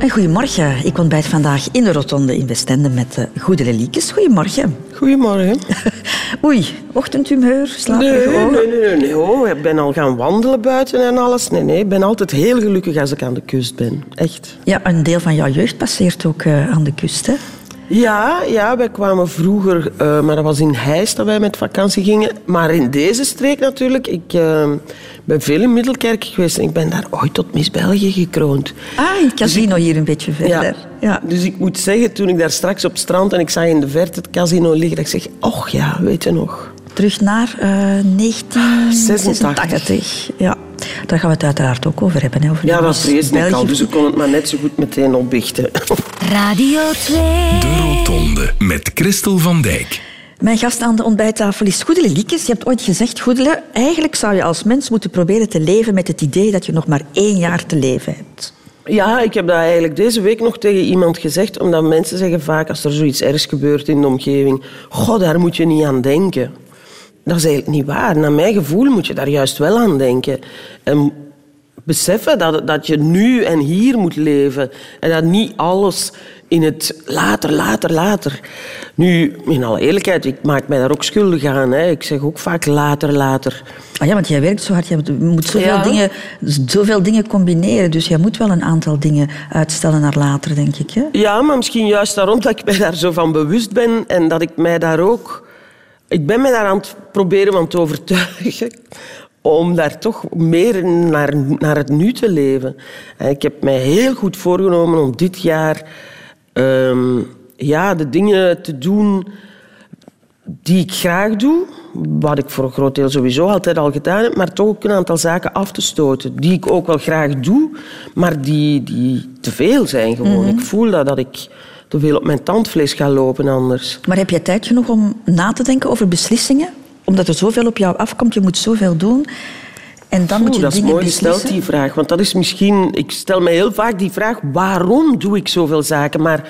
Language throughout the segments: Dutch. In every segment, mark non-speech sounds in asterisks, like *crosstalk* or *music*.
En goedemorgen. Ik ontbijt vandaag in de rotonde in Westende met de goede Liekes. Goedemorgen. Goedemorgen. *laughs* Oei, ochtendhumeur, slaperige Nee, ogen? nee, nee, nee, nee. Oh, ik ben al gaan wandelen buiten en alles. Nee, nee, ik ben altijd heel gelukkig als ik aan de kust ben. Echt. Ja, een deel van jouw jeugd passeert ook eh, aan de kust, hè? Ja, ja, wij kwamen vroeger, eh, maar dat was in Heist dat wij met vakantie gingen. Maar in deze streek natuurlijk. Ik eh, ben veel in Middelkerk geweest en ik ben daar ooit tot Miss België gekroond. Ah, in het casino hier een beetje verder. Ja. Dus ik moet zeggen, toen ik daar straks op het strand en ik zag in de verte het casino liggen, dat ik zeg, och ja, weet je nog. Terug naar eh 1986. Ja, daar gaan we het uiteraard ook over hebben. Hè, over Ja, dat vreesde ik al, dus ik kon het maar net zo goed meteen opbiechten. Radio 2. De Rotonde met Christel van Dijk. Mijn gast aan de ontbijttafel is Goedele Liekes. Je hebt ooit gezegd, Goedele, eigenlijk zou je als mens moeten proberen te leven met het idee dat je nog maar één jaar te leven hebt. Ja, ik heb dat eigenlijk deze week nog tegen iemand gezegd, omdat mensen zeggen vaak als er zoiets ergs gebeurt in de omgeving, goh, daar moet je niet aan denken. Dat is eigenlijk niet waar. Naar mijn gevoel moet je daar juist wel aan denken. En beseffen dat, dat je nu en hier moet leven en dat niet alles in het later, later, later. Nu, in alle eerlijkheid, ik maak mij daar ook schuldig aan. Hè. Ik zeg ook vaak later, later. Ah ja, want jij werkt zo hard, je moet zoveel, Ja. dingen, zoveel dingen combineren. Dus jij moet wel een aantal dingen uitstellen naar later, denk ik. Hè? Ja, maar misschien juist daarom dat ik mij daar zo van bewust ben en dat ik mij daar ook... Ik ben mij daar aan het proberen van te overtuigen om daar toch meer naar, naar het nu te leven. En ik heb mij heel goed voorgenomen om dit jaar ehm, ja, de dingen te doen die ik graag doe, wat ik voor een groot deel sowieso altijd al gedaan heb, maar toch ook een aantal zaken af te stoten die ik ook wel graag doe, maar die, die te veel zijn gewoon. Ik voel dat, dat ik te veel op mijn tandvlees ga lopen anders. Maar heb je tijd genoeg om na te denken over beslissingen? Omdat er zoveel op jou afkomt, je moet zoveel doen. En dan moet je dat is mooi gesteld, die vraag. Want dat is misschien... Ik stel me heel vaak die vraag, waarom doe ik zoveel zaken? Maar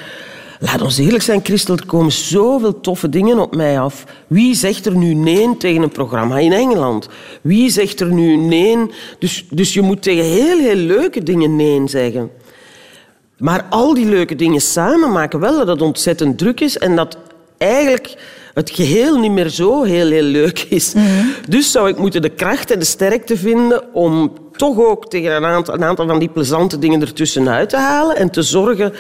laat ons eerlijk zijn, Christel, er komen zoveel toffe dingen op mij af. Wie zegt er nu nee tegen een programma in Engeland? Wie zegt er nu nee? Dus, dus je moet tegen heel, heel leuke dingen nee zeggen. Maar al die leuke dingen samen maken wel dat het ontzettend druk is en dat eigenlijk het geheel niet meer zo heel, heel leuk is. Dus zou ik moeten de kracht en de sterkte vinden om toch ook tegen een aantal, een aantal van die plezante dingen ertussenuit te halen en te zorgen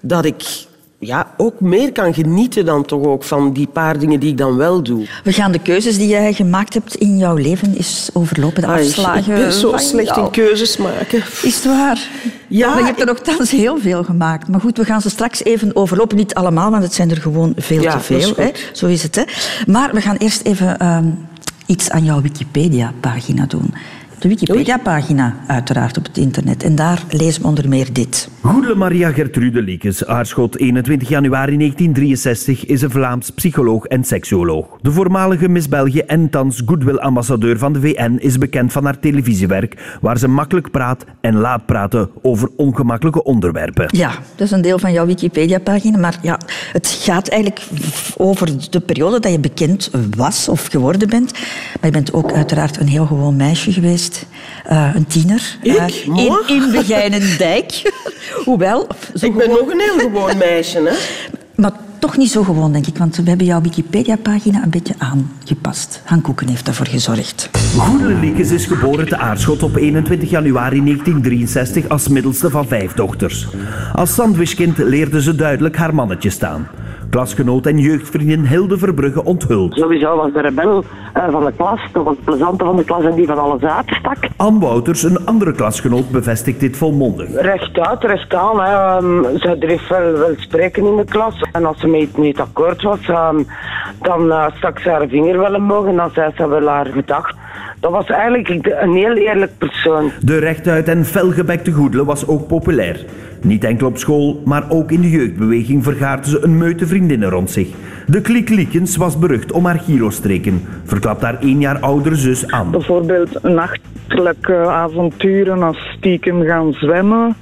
dat ik ja, ook meer kan genieten dan toch ook van die paar dingen die ik dan wel doe. We gaan de keuzes die jij gemaakt hebt in jouw leven eens overlopen. De Ai, afslagen. ik ben zo slecht jou. in keuzes maken. Is het waar? Ja, Maar je hebt er nogthans heel veel gemaakt. Maar goed, we gaan ze straks even overlopen. Niet allemaal, want het zijn er gewoon veel Ja, te is veel. Hè? Zo is het. Hè? Maar we gaan eerst even ehm, iets aan jouw Wikipedia-pagina doen. De Wikipedia-pagina, uiteraard, op het internet. En daar lezen we onder meer dit. Goedele Maria Gertrude Liekes, aardschot 21 januari 1963, is een Vlaams psycholoog en seksuoloog. De voormalige Miss België en thans goodwill-ambassadeur van de VN is bekend van haar televisiewerk, waar ze makkelijk praat en laat praten over ongemakkelijke onderwerpen. Ja, dat is een deel van jouw Wikipedia-pagina. Maar ja, het gaat eigenlijk over de periode dat je bekend was of geworden bent. Maar je bent ook uiteraard een heel gewoon meisje geweest. Eh, een tiener. Ik? eh, in, in Begijnendijk. *laughs* Hoewel, zo Ik ben gewoon- nog een heel gewoon *laughs* meisje, hè? Maar toch niet zo gewoon, denk ik. Want we hebben jouw Wikipedia-pagina een beetje aangepast. Han Koeken heeft daarvoor gezorgd. Goedele Liekes is geboren te Aarschot op 21 januari 1963 als middelste van vijf dochters. Als sandwichkind leerde ze duidelijk haar mannetje staan. Klasgenoot en jeugdvriendin Hilde Verbrugge onthult. Sowieso was de rebel eh, van de klas, toch was het plezante van de klas en die van alles uitstak. Anne Wouters, een andere klasgenoot, bevestigt dit volmondig. Rechtuit, recht aan. Hè. Ehm, ze dreef wel, wel spreken in de klas. En als ze mee niet akkoord was, ehm, dan eh, stak ze haar vinger wel omhoog en dan zei ze wel haar gedacht. Dat was eigenlijk een heel eerlijk persoon. De rechtuit en felgebekte Goedele was ook populair. Niet enkel op school, maar ook in de jeugdbeweging vergaarde ze een meute vriendinnen rond zich. De Klik Liekens was berucht om haar girostreken, verklapt haar één jaar oudere zus Anne. Bijvoorbeeld nachtelijke avonturen als stiekem gaan zwemmen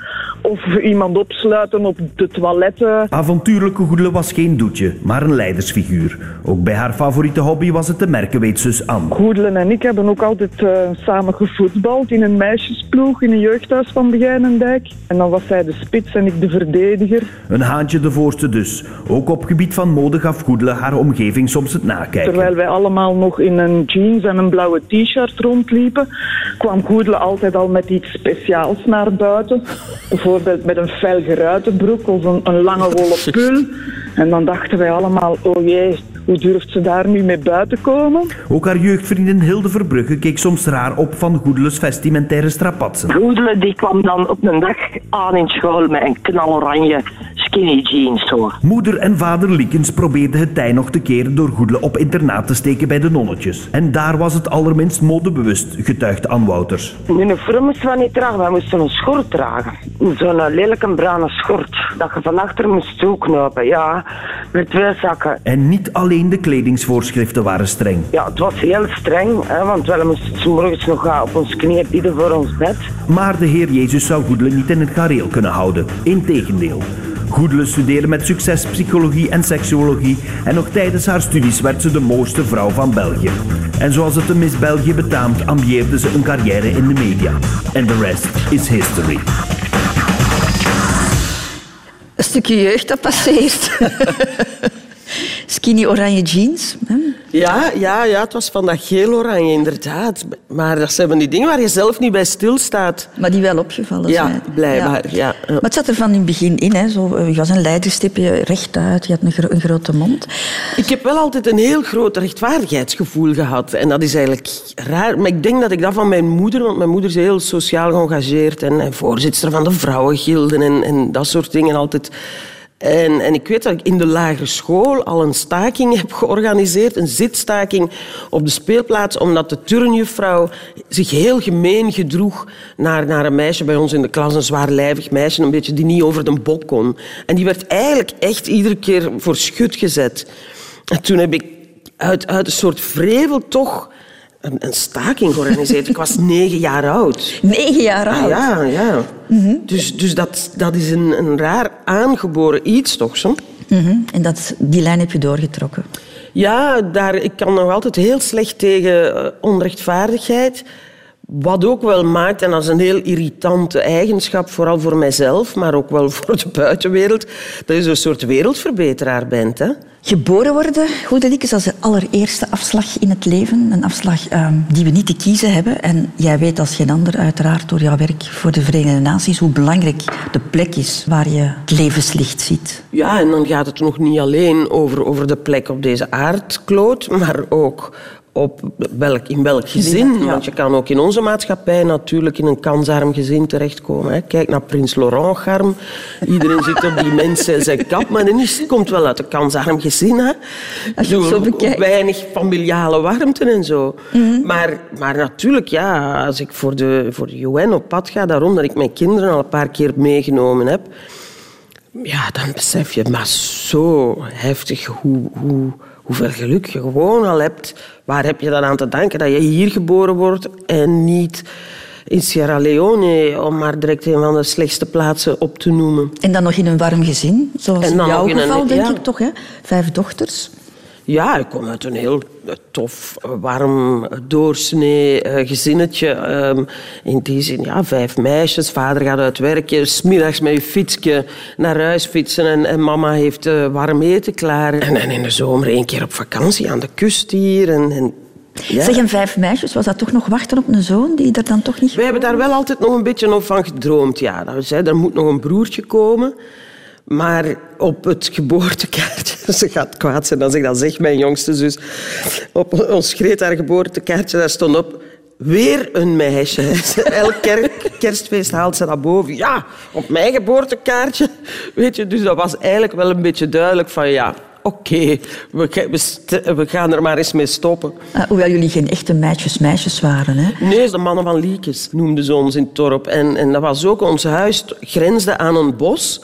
Of iemand opsluiten op de toiletten. Avontuurlijke Goedele was geen doetje, maar een leidersfiguur. Ook bij haar favoriete hobby was het te merken, weet zus Anne. Goedelen en ik hebben ook altijd uh, samen gevoetbald in een meisjesploeg in een jeugdhuis van Begijnendijk. En dan was zij de spits en ik de verdediger. Een haantje de voorste dus. Ook op gebied van mode gaf Goedele haar omgeving soms het nakijken. Terwijl wij allemaal nog in een jeans en een blauwe t-shirt rondliepen, kwam Goedele altijd al met iets speciaals naar buiten. Bijvoorbeeld met een fel geruite broek of een, een lange wollen *laughs* pul. En dan dachten wij allemaal, oh jee, hoe durft ze daar nu mee buiten komen? Ook haar jeugdvriendin Hilde Verbrugge keek soms raar op van Goedeles vestimentaire strapatsen. Goedele die kwam dan op een dag aan in school met een knaloranje skinny jeans. Zo. Moeder en vader Liekens probeerden het tij nog te keren door Goedele op internaat te steken bij de nonnetjes. En daar was het allerminst modebewust, getuigt Ann Wouters. Uniform moesten we niet dragen, we moesten een schort dragen. Zo'n lelijke bruine schort, dat je van achter moest toeknopen, ja, met twee zakken. En niet alleen de kledingsvoorschriften waren streng. Ja, het was heel streng, hè, want we moesten morgens nog gaan op ons knieën bidden voor ons bed. Maar de Heer Jezus zou Goedele niet in het gareel kunnen houden. Integendeel. Goedele studeerde met succes psychologie en seksuologie en nog tijdens haar studies werd ze de mooiste vrouw van België. En zoals het de Miss België betaamt, ambieerde ze een carrière in de media. En de rest is history. Een stukje jeugd dat passeert. *laughs* Skinny oranje jeans. Hè? Ja, ja, ja, het was van dat geel-oranje, inderdaad. Maar dat zijn van die dingen waar je zelf niet bij stilstaat. Maar die wel opgevallen Ja, zijn. blijkbaar. Ja. Maar het zat er van in het begin in. Hè. Zo, eh, je was een leiderstipje, rechtuit, je had een, gro- een grote mond. Ik heb wel altijd een heel groot rechtvaardigheidsgevoel gehad. En dat is eigenlijk raar. Maar ik denk dat ik dat van mijn moeder... Want mijn moeder is heel sociaal geëngageerd en, en voorzitter van de vrouwengilden en, en dat soort dingen altijd... En, en ik weet dat ik in de lagere school al een staking heb georganiseerd, een zitstaking op de speelplaats, omdat de turnjuffrouw zich heel gemeen gedroeg naar, naar een meisje bij ons in de klas, een zwaarlijvig meisje, een beetje die niet over de bok kon. En die werd eigenlijk echt iedere keer voor schut gezet. En toen heb ik uit, uit een soort vrevel toch een, een staking georganiseerd. ik was negen jaar oud. Negen jaar Ah, oud. ja, ja. Dus, dus dat, dat is een, een raar aangeboren iets, toch zo? Mhm. En dat, die lijn heb je doorgetrokken. Ja, daar, ik kan nog altijd heel slecht tegen eh, onrechtvaardigheid. Wat ook wel maakt, en dat is een heel irritante eigenschap, vooral voor mijzelf, maar ook wel *laughs* voor de buitenwereld, dat je een soort wereldverbeteraar bent. Hè? Geboren worden, goede dik, is als de allereerste afslag in het leven. Een afslag ehm, die we niet te kiezen hebben. En jij weet als geen ander uiteraard door jouw werk voor de Verenigde Naties hoe belangrijk de plek is waar je het levenslicht ziet. Ja, en dan gaat het nog niet alleen over, over de plek op deze aardkloot, maar ook op welk, in welk gezin. Ja. Want je kan ook in onze maatschappij natuurlijk in een kansarm gezin terechtkomen. Hè. Kijk naar Prins Laurent Garm. Iedereen zit op die mensen zijn kap, maar die is- komt wel uit een kansarm gezin. Hè. Als je zo bekijkt. Weinig familiale warmte en zo. maar, maar natuurlijk, ja, als ik voor de, voor de UN op pad ga, daarom dat ik mijn kinderen al een paar keer meegenomen heb, ja, dan besef je maar zo heftig hoe, hoe, hoeveel geluk je gewoon al hebt. Waar heb je dan aan te danken dat je hier geboren wordt en niet in Sierra Leone, om maar direct een van de slechtste plaatsen op te noemen. En dan nog in een warm gezin, zoals in jouw een- geval, denk ja. ik toch. Hè? Vijf dochters. Ja, ik kom uit een heel eh, tof, eh, warm, eh, doorsnee gezinnetje. Ehm, in die zin, ja, vijf meisjes. Vader gaat uit werken. Smiddags met je fietsje naar huis fietsen. En, en mama heeft warm eten klaar. En, en in de zomer één keer op vakantie aan de kust hier. En, en, ja. Zeg, en vijf meisjes, was dat toch nog wachten op een zoon die er dan toch niet... Wij hebben daar wel altijd nog een beetje van gedroomd. Ja. Dat we zeiden, er moet nog een broertje komen. Maar op het geboortekaartje, *laughs* ze gaat kwaad zijn als ik dat zeg, mijn jongste zus. Op ons Greta haar geboortekaartje, daar stond op... Weer een meisje. *laughs* Elk ker- kerstfeest haalt ze dat boven. Ja, op mijn geboortekaartje. Weet je, dus dat was eigenlijk wel een beetje duidelijk van ja, oké, we, we gaan er maar eens mee stoppen. Ah, hoewel jullie geen echte meisjes-meisjes waren. Hè? Nee, de mannen van Liekes noemden ze ons in het dorp. En, en dat was ook, ons huis grensde aan een bos.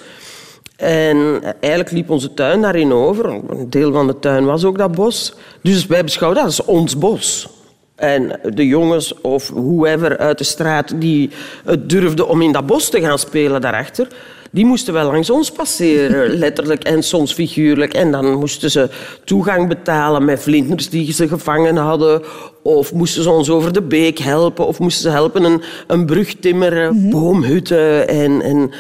En eigenlijk liep onze tuin daarin over. Een deel van de tuin was ook dat bos. Dus wij beschouwden dat als ons bos. En de jongens of whoever uit de straat die het durfden om in dat bos te gaan spelen daarachter, die moesten wel langs ons passeren, *laughs* letterlijk en soms figuurlijk. En dan moesten ze toegang betalen met vlinders die ze gevangen hadden. Of moesten ze ons over de beek helpen. Of moesten ze helpen een, een brug timmeren, boomhutten en... en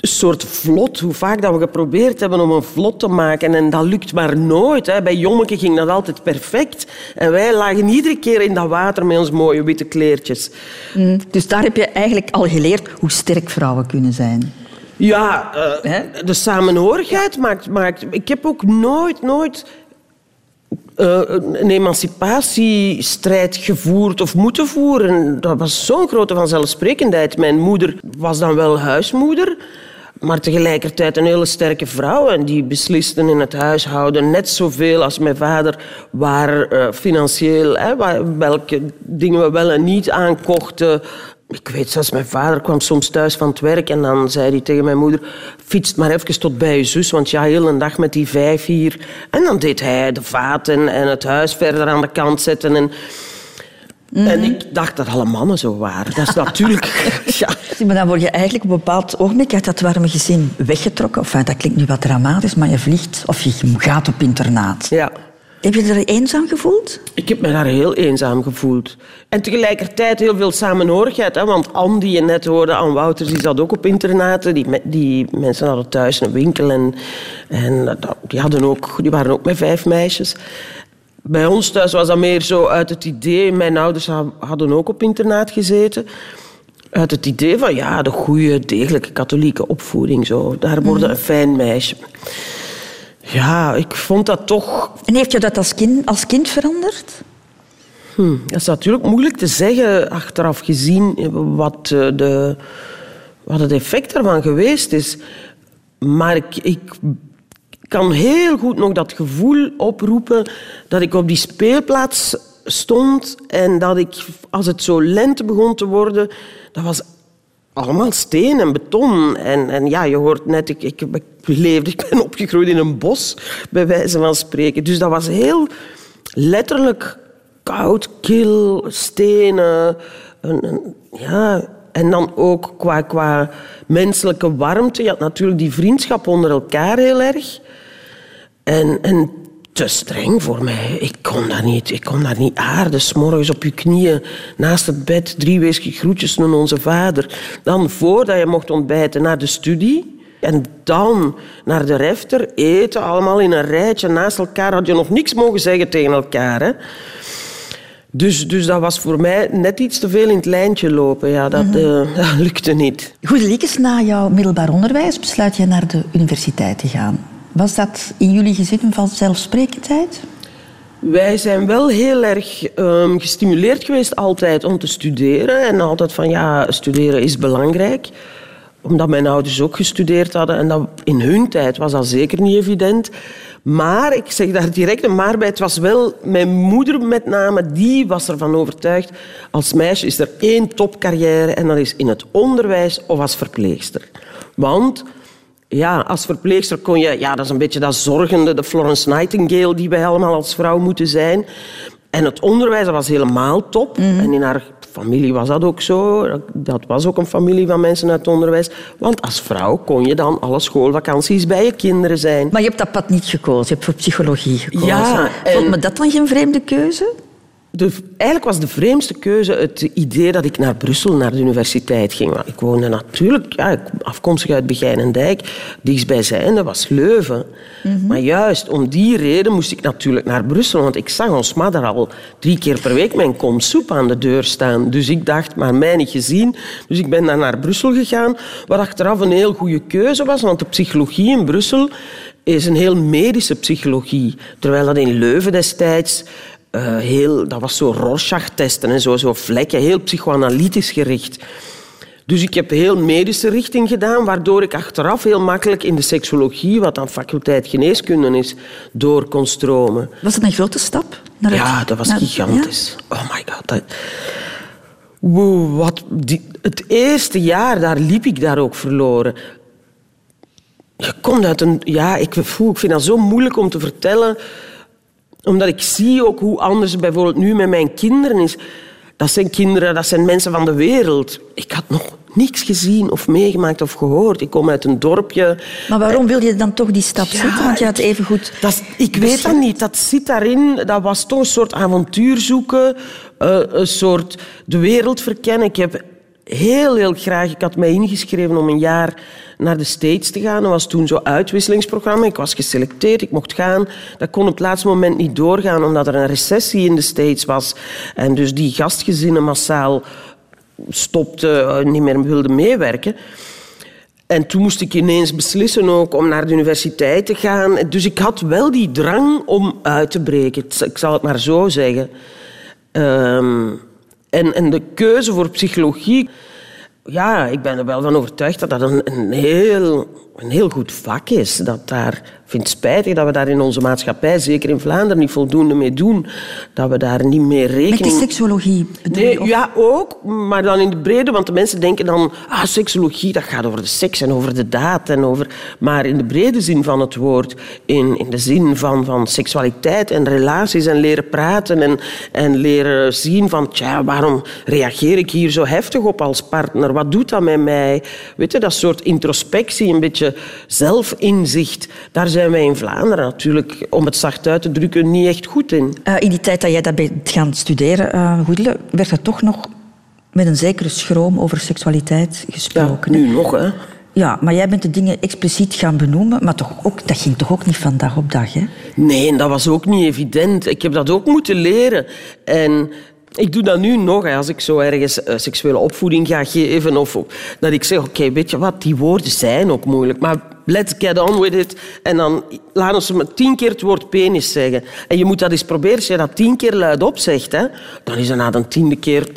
soort vlot, hoe vaak dat we geprobeerd hebben om een vlot te maken. En dat lukt maar nooit. Hè. Bij Jommeke ging dat altijd perfect. En wij lagen iedere keer in dat water met ons mooie witte kleertjes. Mm, Dus daar heb je eigenlijk al geleerd hoe sterk vrouwen kunnen zijn. Ja, eh, de samenhorigheid maakt, maakt... Ik heb ook nooit, nooit eh, een emancipatiestrijd gevoerd of moeten voeren. Dat was zo'n grote vanzelfsprekendheid. Mijn moeder was dan wel huismoeder, maar tegelijkertijd een hele sterke vrouw. En die beslisten in het huishouden net zoveel als mijn vader waar eh, financieel, hè, welke dingen we wel en niet aankochten. Ik weet zelfs, mijn vader kwam soms thuis van het werk en dan zei hij tegen mijn moeder, fiets maar even tot bij je zus, want ja, heel een dag met die vijf hier. En dan deed hij de vaten en het huis verder aan de kant zetten. En, en ik dacht dat alle mannen zo waren. Dat is natuurlijk... *laughs* ja. Maar dan word je eigenlijk op een bepaald ogenblik uit dat warme gezin weggetrokken. Enfin, dat klinkt nu wat dramatisch, maar je vliegt of je gaat op internaat. ja. Heb je je er eenzaam gevoeld? Ik heb me daar heel eenzaam gevoeld. En tegelijkertijd heel veel samenhorigheid. Hè? Want Anne, die je net hoorde, Anne Wouters, die zat ook op internaten. Die, die mensen hadden thuis een winkel. En, en die, hadden ook, die waren ook met vijf meisjes. Bij ons thuis was dat meer zo uit het idee... Mijn ouders ha- hadden ook op internaat gezeten. Uit het idee van, ja, de goede, degelijke katholieke opvoeding. Zo. Daar worden een fijn meisje. Ja, ik vond dat toch En heeft je dat als kind, als kind veranderd? dat is natuurlijk moeilijk te zeggen achteraf gezien wat, eh, de, wat het effect ervan geweest is. Maar ik, ik kan heel goed nog dat gevoel oproepen dat ik op die speelplaats stond en dat ik, als het zo lente begon te worden, dat was allemaal steen en beton. En, en ja, je hoort net, ik, ik, ik ik ben opgegroeid in een bos, bij wijze van spreken. Dus dat was heel letterlijk koud, kil, stenen. Een- ja, en dan ook qua, qua menselijke warmte. Je had natuurlijk die vriendschap onder elkaar heel erg. En, en te streng voor mij. Ik kon dat niet. Ik kon dat niet aarden. morgens op je knieën naast het bed. Drie weesje groetjes naar onze vader. Dan voordat je mocht ontbijten naar de studie. En dan naar de refter. Eten allemaal in een rijtje naast elkaar. Had je nog niks mogen zeggen tegen elkaar. Hè? Dus, dus dat was voor mij net iets te veel in het lijntje lopen. Ja, dat, eh, *laughs* dat lukte niet. Goed, Liekes, na jouw middelbaar onderwijs besluit je naar de universiteit te gaan. Was dat in jullie gezin een vanzelfsprekendheid? Wij zijn wel heel erg ehm, gestimuleerd geweest altijd om te studeren. En altijd van ja, studeren is belangrijk. Omdat mijn ouders ook gestudeerd hadden. En dat, in hun tijd was dat zeker niet evident. Maar, ik zeg daar direct een maar bij, het was wel mijn moeder met name, die was ervan overtuigd. Als meisje is er één topcarrière en dat is in het onderwijs of als verpleegster. Want ja, als verpleegster kon je... Ja, dat is een beetje dat zorgende, de Florence Nightingale die wij allemaal als vrouw moeten zijn. En het onderwijs dat was helemaal top. En in haar familie was dat ook zo. Dat was ook een familie van mensen uit het onderwijs. Want als vrouw kon je dan alle schoolvakanties bij je kinderen zijn. Maar je hebt dat pad niet gekozen. Je hebt voor psychologie gekozen. Ja, en- Vond me dat dan geen vreemde keuze? De, eigenlijk was de vreemdste keuze het idee dat ik naar Brussel, naar de universiteit ging. Want ik woonde natuurlijk, ja, afkomstig uit Begijnendijk, dichtstbijzijnde was Leuven. Maar juist om die reden moest ik natuurlijk naar Brussel, want ik zag ons madder al drie keer per week mijn kom soep aan de deur staan. Dus ik dacht, maar mij niet gezien. Dus ik ben dan naar Brussel gegaan, wat achteraf een heel goede keuze was, want de psychologie in Brussel is een heel medische psychologie. Terwijl dat in Leuven destijds eh, heel, dat was zo Rorschach-testen en zo, zo vlekken, heel psychoanalytisch gericht. Dus ik heb heel medische richting gedaan, waardoor ik achteraf heel makkelijk in de seksologie, wat dan faculteit geneeskunde is, door kon stromen. Was het een grote stap? Naar het- Ja, dat was naar- gigantisch. Oh my god. Dat... Wow, wat die... Het eerste jaar, daar liep ik daar ook verloren. Je komt uit een... Ja, ik, voel, ik vind dat zo moeilijk om te vertellen. Omdat ik zie ook hoe anders het bijvoorbeeld nu met mijn kinderen is. Dat zijn kinderen, dat zijn mensen van de wereld. Ik had nog niks gezien of meegemaakt of gehoord. Ik kom uit een dorpje. Maar waarom wil je dan toch die stap zetten? Want je had even goed... Dat ik weet dat niet. Dat zit daarin. Dat was toch een soort avontuur zoeken. eh, een soort de wereld verkennen. Ik heb heel, heel graag... Ik had mij ingeschreven om een jaar naar de States te gaan. Dat was toen zo'n uitwisselingsprogramma. Ik was geselecteerd, ik mocht gaan. Dat kon op het laatste moment niet doorgaan, omdat er een recessie in de States was. En dus die gastgezinnen massaal stopten, eh, niet meer wilden meewerken. En toen moest ik ineens beslissen ook om naar de universiteit te gaan. Dus ik had wel die drang om uit te breken. Ik zal het maar zo zeggen. Ehm, en, en de keuze voor psychologie... Ja, ik ben er wel van overtuigd dat dat een, een, heel, een heel goed vak is. Dat daar, vind het spijtig dat we daar in onze maatschappij, zeker in Vlaanderen, niet voldoende mee doen. Dat we daar niet meer rekening... Met die seksologie bedoel Nee, je? Of- ja, ook, maar dan in de brede, want de mensen denken dan, ah, seksologie, dat gaat over de seks en over de daad. En over, maar in de brede zin van het woord, in, in de zin van, van seksualiteit en relaties en leren praten en, en leren zien van, tja, waarom reageer ik hier zo heftig op als partner? Wat doet dat met mij? Weet je, dat soort introspectie, een beetje zelfinzicht, daar zijn wij in Vlaanderen natuurlijk, om het zacht uit te drukken, niet echt goed in. Eh, in die tijd dat jij dat bent gaan studeren, eh Goedele, werd er toch nog met een zekere schroom over seksualiteit Ja, gesproken. hè? nu nog, hè. Ja, maar jij bent de dingen expliciet gaan benoemen, maar toch ook, dat ging toch ook niet van dag op dag, hè? Nee, en dat was ook niet evident. Ik heb dat ook moeten leren. En ik doe dat nu nog, als ik zo ergens eh, seksuele opvoeding ga geven. Of dat ik zeg, oké, weet je wat, die woorden zijn ook moeilijk. Maar let's get on with it. En dan laten ze me tien keer het woord penis zeggen. En je moet dat eens proberen. Als je dat tien keer luidop zegt, hè, dan is dat na de tiende keer...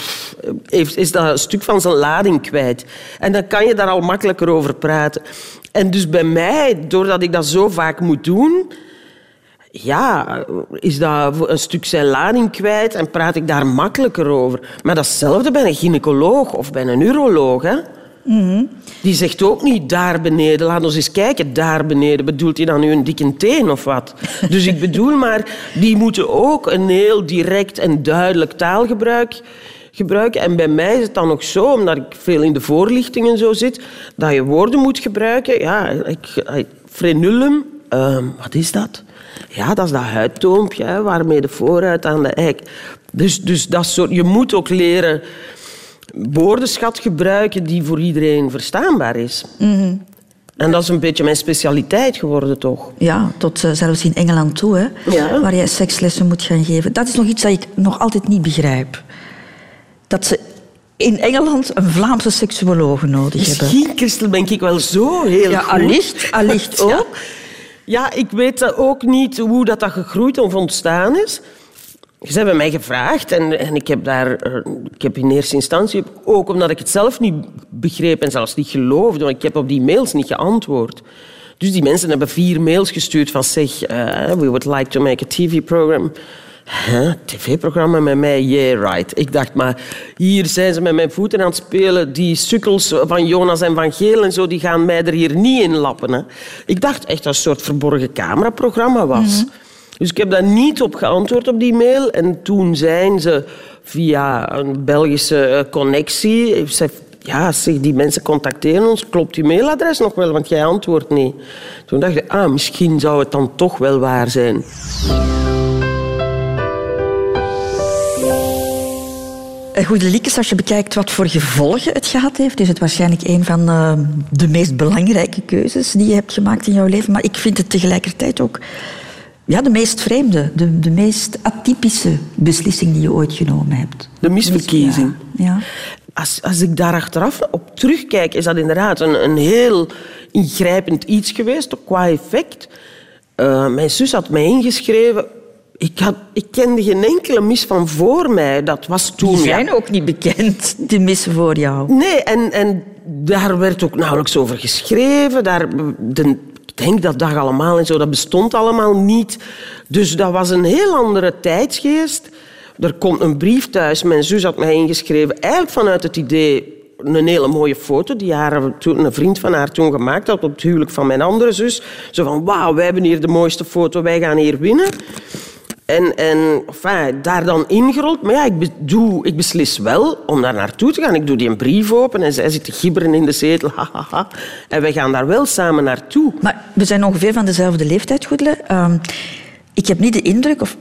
is dat een stuk van zijn lading kwijt. En dan kan je daar al makkelijker over praten. En dus bij mij, doordat ik dat zo vaak moet doen ja, is dat een stuk zijn lading kwijt en praat ik daar makkelijker over. Maar datzelfde bij een gynaecoloog of bij een uroloog. Hè? Die zegt ook niet daar beneden. Laat ons eens kijken, daar beneden. Bedoelt hij dan nu een dikke teen of wat? *laughs* Dus ik bedoel maar, die moeten ook een heel direct en duidelijk taalgebruik gebruiken. En bij mij is het dan nog zo, omdat ik veel in de voorlichting en zo zit, dat je woorden moet gebruiken. Ja, ik, ik- frenulum, ehm, wat is dat? Ja, dat is dat huidtoompje hè, waarmee de vooruit aan de eik. Dus, dus dat soort, je moet ook leren woordenschat gebruiken die voor iedereen verstaanbaar is. En dat is een beetje mijn specialiteit geworden, toch? Ja, tot eh, zelfs in Engeland toe, hè, Ja. waar jij sekslessen moet gaan geven. Dat is nog iets dat ik nog altijd niet begrijp. Dat ze in Engeland een Vlaamse seksuoloog nodig hebben. Misschien, Christel, ben ik wel zo heel Ja, goed. allicht, allicht *laughs* ook. Ja, ik weet ook niet hoe dat, dat gegroeid of ontstaan is. Ze hebben mij gevraagd en, en ik, heb daar, eh, ik heb in eerste instantie, ook omdat ik het zelf niet begreep en zelfs niet geloofde, want ik heb op die mails niet geantwoord. Dus die mensen hebben vier mails gestuurd van zeg, eh, we would like to make a TV-program. Huh? TV-programma met mij? Yeah, right. Ik dacht, maar hier zijn ze met mijn voeten aan het spelen. Die sukkels van Jonas en van Geel en zo, die gaan mij er hier niet in lappen. Hè. Ik dacht echt dat het een soort verborgen cameraprogramma was. Dus ik heb daar niet op geantwoord op die mail. En toen zijn ze via een Belgische eh, connectie... ze- ja, zeg, die mensen contacteren ons. Klopt uw mailadres nog wel? Want jij antwoordt niet. Toen dacht ik, ah, misschien zou het dan toch wel waar zijn. Goede Liekes, als je bekijkt wat voor gevolgen het gehad heeft, is het waarschijnlijk een van eh, de meest belangrijke keuzes die je hebt gemaakt in jouw leven. Maar ik vind het tegelijkertijd ook ja, de meest vreemde, de, de meest atypische beslissing die je ooit genomen hebt. De misverkiezing. Ja. ja. Als, als ik daar achteraf op terugkijk, is dat inderdaad een, een heel ingrijpend iets geweest, ook qua effect. Eh, mijn zus had mij ingeschreven. Ik, had, ik kende geen enkele mis van voor mij. Dat was toen... Die ja, zijn ook niet bekend, die missen voor jou. Nee, en, en daar werd ook nauwelijks over geschreven. Daar, de, ik denk dat dag allemaal en zo, dat bestond allemaal niet. Dus dat was een heel andere tijdsgeest. Er komt een brief thuis. Mijn zus had mij ingeschreven, eigenlijk vanuit het idee een hele mooie foto die haar, toen, een vriend van haar toen gemaakt had op het huwelijk van mijn andere zus. Zo van, wauw, wij hebben hier de mooiste foto, wij gaan hier winnen. En, en enfin, daar dan ingerold. Maar ja, ik, doe, ik beslis wel om daar naartoe te gaan. Ik doe die een brief open en zij zit te gibberen in de zetel. *laughs* En wij gaan daar wel samen naartoe. Maar we zijn ongeveer van dezelfde leeftijd, Goedele. Ehm, ik heb niet de indruk of,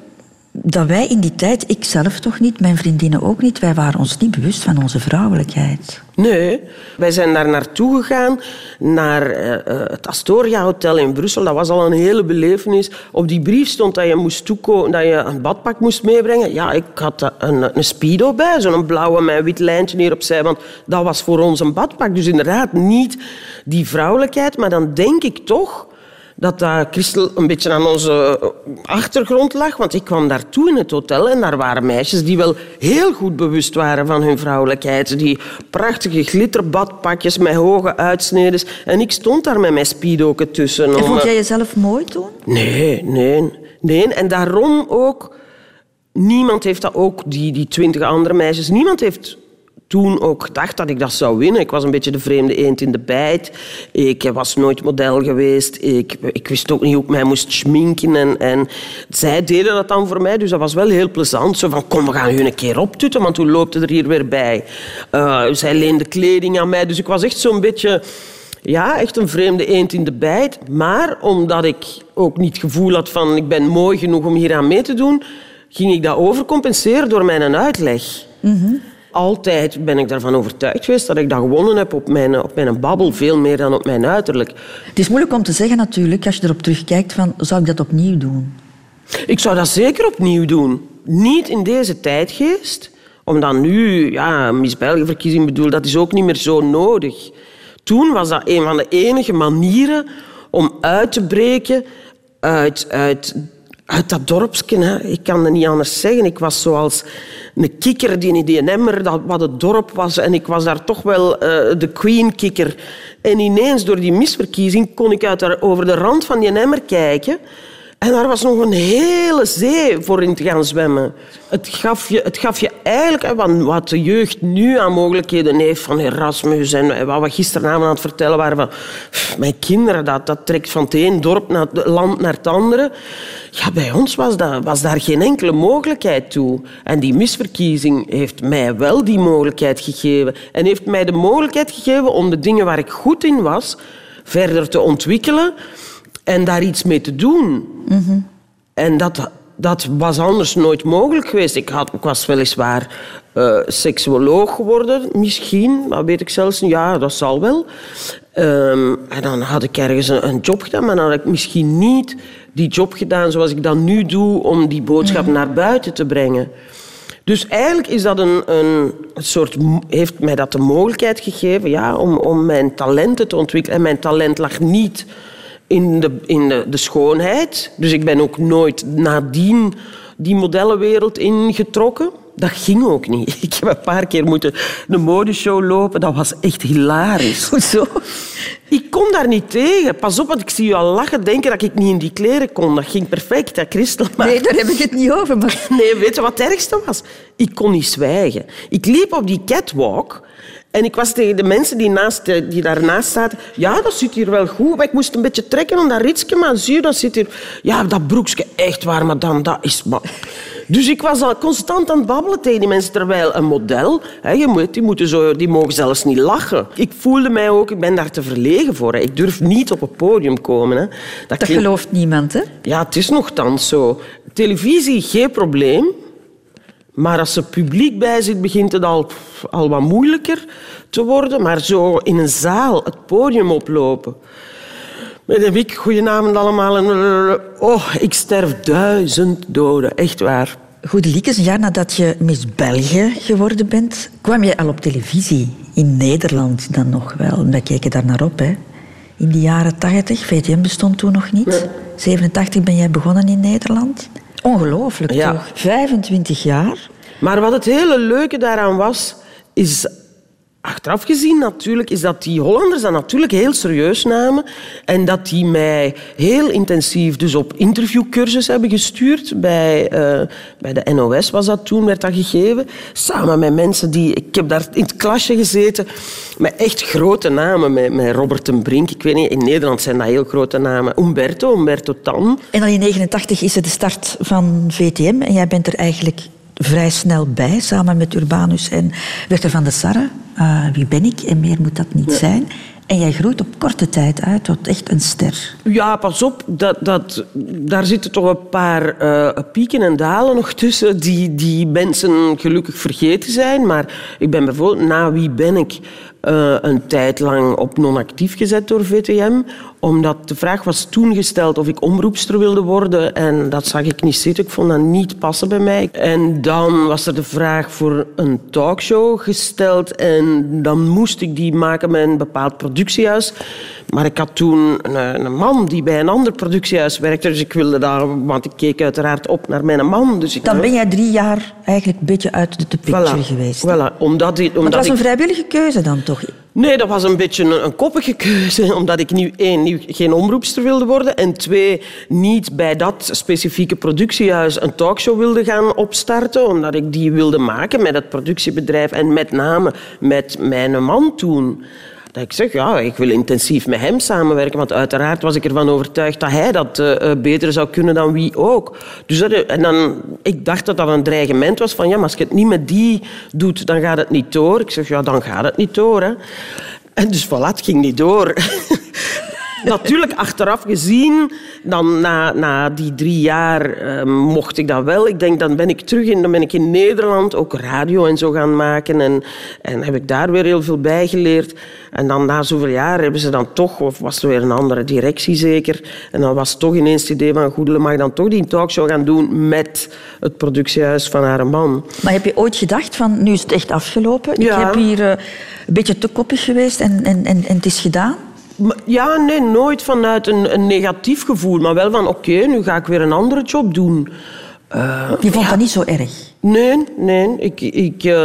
dat wij in die tijd, ik zelf toch niet, mijn vriendinnen ook niet, wij waren ons niet bewust van onze vrouwelijkheid. Nee, wij zijn daar naartoe gegaan, naar eh, eh, het Astoria Hotel in Brussel. Dat was al een hele belevenis. Op die brief stond dat je, moest toeko- dat je een badpak moest meebrengen. Ja, ik had een, een speedo bij, zo'n blauwe met wit lijntje hier opzij. Want dat was voor ons een badpak. Dus inderdaad niet die vrouwelijkheid. Maar dan denk ik toch dat dat Christel een beetje aan onze achtergrond lag. Want ik kwam daartoe in het hotel en daar waren meisjes die wel heel goed bewust waren van hun vrouwelijkheid. Die prachtige glitterbadpakjes met hoge uitsneden. En ik stond daar met mijn speedoken tussen. En vond eh, jij jezelf mooi toen? Nee, nee, nee. En daarom ook... Niemand heeft dat ook, die, die twintig andere meisjes... Niemand heeft toen ook gedacht dat ik dat zou winnen. Ik was een beetje de vreemde eend in de bijt. Ik was nooit model geweest. Ik, ik wist ook niet hoe ik mij moest schminken. En, en zij deden dat dan voor mij, dus dat was wel heel plezant. Zo van, kom, we gaan u een keer optutten, want hoe loopt het er hier weer bij? Eh, zij leende kleding aan mij, dus ik was echt zo'n beetje... Ja, echt een vreemde eend in de bijt. Maar omdat ik ook niet het gevoel had van ik ben mooi genoeg om hier aan mee te doen, ging ik dat overcompenseren door mijn uitleg. Altijd ben ik daarvan overtuigd geweest dat ik dat gewonnen heb op mijn, op mijn babbel, veel meer dan op mijn uiterlijk. Het is moeilijk om te zeggen natuurlijk, als je erop terugkijkt, van, zou ik dat opnieuw doen? Ik zou dat zeker opnieuw doen. Niet in deze tijdgeest, omdat nu, ja, Miss België-verkiezing bedoel, dat is ook niet meer zo nodig. Toen was dat een van de enige manieren om uit te breken uit, uit, uit dat dorpsje. Hè. Ik kan het niet anders zeggen. Ik was zoals een kikker die in die emmer, dat wat het dorp was. En ik was daar toch wel eh, de queen-kikker. En ineens, door die misverkiezing, kon ik uit daar, over de rand van die emmer kijken. En daar was nog een hele zee voor in te gaan zwemmen. Het gaf je, het gaf je eigenlijk wat, de jeugd nu aan mogelijkheden heeft van Erasmus en wat we gisteravond aan het vertellen waren van mijn kinderen, dat, dat trekt van het een dorp naar het land naar het andere. Ja, bij ons was, dat, was daar geen enkele mogelijkheid toe. En die misverkiezing heeft mij wel die mogelijkheid gegeven. En heeft mij de mogelijkheid gegeven om de dingen waar ik goed in was verder te ontwikkelen en daar iets mee te doen. En dat, dat was anders nooit mogelijk geweest. Ik, had, ik was weliswaar eh seksuoloog geworden, misschien. Dat weet ik zelfs niet. Ja, dat zal wel. Ehm, en dan had ik ergens een, een job gedaan, maar dan had ik misschien niet die job gedaan zoals ik dat nu doe om die boodschap naar buiten te brengen. Dus eigenlijk is dat een, een soort, heeft mij dat de mogelijkheid gegeven ja, om, om mijn talenten te ontwikkelen. En mijn talent lag niet in, de, in de, de schoonheid. Dus ik ben ook nooit nadien die modellenwereld ingetrokken. Dat ging ook niet. *laughs* Ik heb een paar keer moeten de modeshow lopen. Dat was echt hilarisch. Hoezo? Ik kon daar niet tegen. Pas op, want ik zie je al lachen denken dat ik niet in die kleren kon. Dat ging perfect, hè, Christel. Maar... Nee, daar heb ik het niet over. Maar... *laughs* Nee, weet je wat het ergste was? Ik kon niet zwijgen. Ik liep op die catwalk en ik was tegen de mensen die, naast, die daarnaast zaten... Ja, dat zit hier wel goed, maar ik moest een beetje trekken aan dat ritsje, maar zie je, dat zit hier... Ja, dat broekje, echt waar, madame, dat is... Maar... Dus ik was al constant aan het babbelen tegen die mensen, terwijl een model... Hè, je moet, die, moeten zo, die mogen zelfs niet lachen. Ik voelde mij ook, ik ben daar te verlegen voor. Hè. Ik durf niet op het podium komen. Hè. Dat gelooft niemand, hè? ja, het is nogthans zo. Televisie, geen probleem. Maar als er publiek bij zit, begint het al, al wat moeilijker te worden. Maar zo in een zaal het podium oplopen. Met een wik, goedenavond allemaal. En, oh, ik sterf duizend doden. Echt waar. Goed, Liekes, een jaar nadat je Miss België geworden bent, kwam je al op televisie. In Nederland dan nog wel. Wij keken daar naar op, hè. In de jaren 80, VTM bestond toen nog niet. 87 ben jij begonnen in Nederland. Ongelooflijk, Ja. toch? 25 jaar. Maar wat het hele leuke daaraan was, is Achteraf gezien natuurlijk is dat die Hollanders dat natuurlijk heel serieus namen en dat die mij heel intensief dus op interviewcursus hebben gestuurd. Bij, eh, bij de NOS was dat toen, werd dat gegeven. Samen met mensen die... Ik heb daar in het klasje gezeten met echt grote namen. Met, met Robert ten Brink. Ik weet niet, in Nederland zijn dat heel grote namen. Umberto, Umberto Tan. En dan in 89 is het de start van VTM en jij bent er eigenlijk vrij snel bij, samen met Urbanus en Werther van de Sarre. Uh, wie ben ik? En meer moet dat niet zijn. En jij groeit op korte tijd uit tot echt een ster. Ja, pas op. Dat, dat, daar zitten toch een paar uh, pieken en dalen nog tussen die, die mensen gelukkig vergeten zijn. Maar ik ben bijvoorbeeld, na wie ben ik, uh, een tijd lang op non-actief gezet door VTM omdat de vraag was toen gesteld of ik omroepster wilde worden. En dat zag ik niet zitten. Ik vond dat niet passen bij mij. En dan was er de vraag voor een talkshow gesteld. En dan moest ik die maken met een bepaald productiehuis. Maar ik had toen een, een, man die bij een ander productiehuis werkte. Dus ik wilde daar... Want ik keek uiteraard op naar mijn man. Dus ik dan ben jij drie jaar eigenlijk een beetje uit de picture voilà, geweest. Voilà. Omdat, omdat maar dat was ik... een vrijwillige keuze dan toch? Nee, dat was een beetje een, een koppige keuze. *laughs* Omdat ik nu één, nu geen omroepster wilde worden. En twee, niet bij dat specifieke productiehuis een talkshow wilde gaan opstarten. Omdat ik die wilde maken met het productiebedrijf. En met name met mijn man toen. Dat ik zeg, ja, ik wil intensief met hem samenwerken. Want uiteraard was ik ervan overtuigd dat hij dat uh, beter zou kunnen dan wie ook. Dus dat, en dan, ik dacht dat dat een dreigement was van, ja, maar als je het niet met die doet, dan gaat het niet door. Ik zeg, ja, dan gaat het niet door. Hè. En dus voilà, het ging niet door. *laughs* Natuurlijk, achteraf gezien, dan na, na die drie jaar uh, mocht ik dat wel. Ik denk, dan ben ik terug in, dan ben ik in Nederland ook radio en zo gaan maken. En, en heb ik daar weer heel veel bij geleerd. En dan na zoveel jaar hebben ze dan toch, of was er weer een andere directie zeker, en dan was toch ineens het idee van Goedele mag dan toch die talkshow gaan doen met het productiehuis van haar man. Maar heb je ooit gedacht van, nu is het echt afgelopen? Ja. Ik heb hier uh, een beetje te koppig geweest en, en, en, en het is gedaan? Ja, nee, nooit vanuit een, een negatief gevoel, maar wel van oké, okay, nu ga ik weer een andere job doen. Uh, je vond ja. dat niet zo erg? Nee, nee. Ik, ik, uh,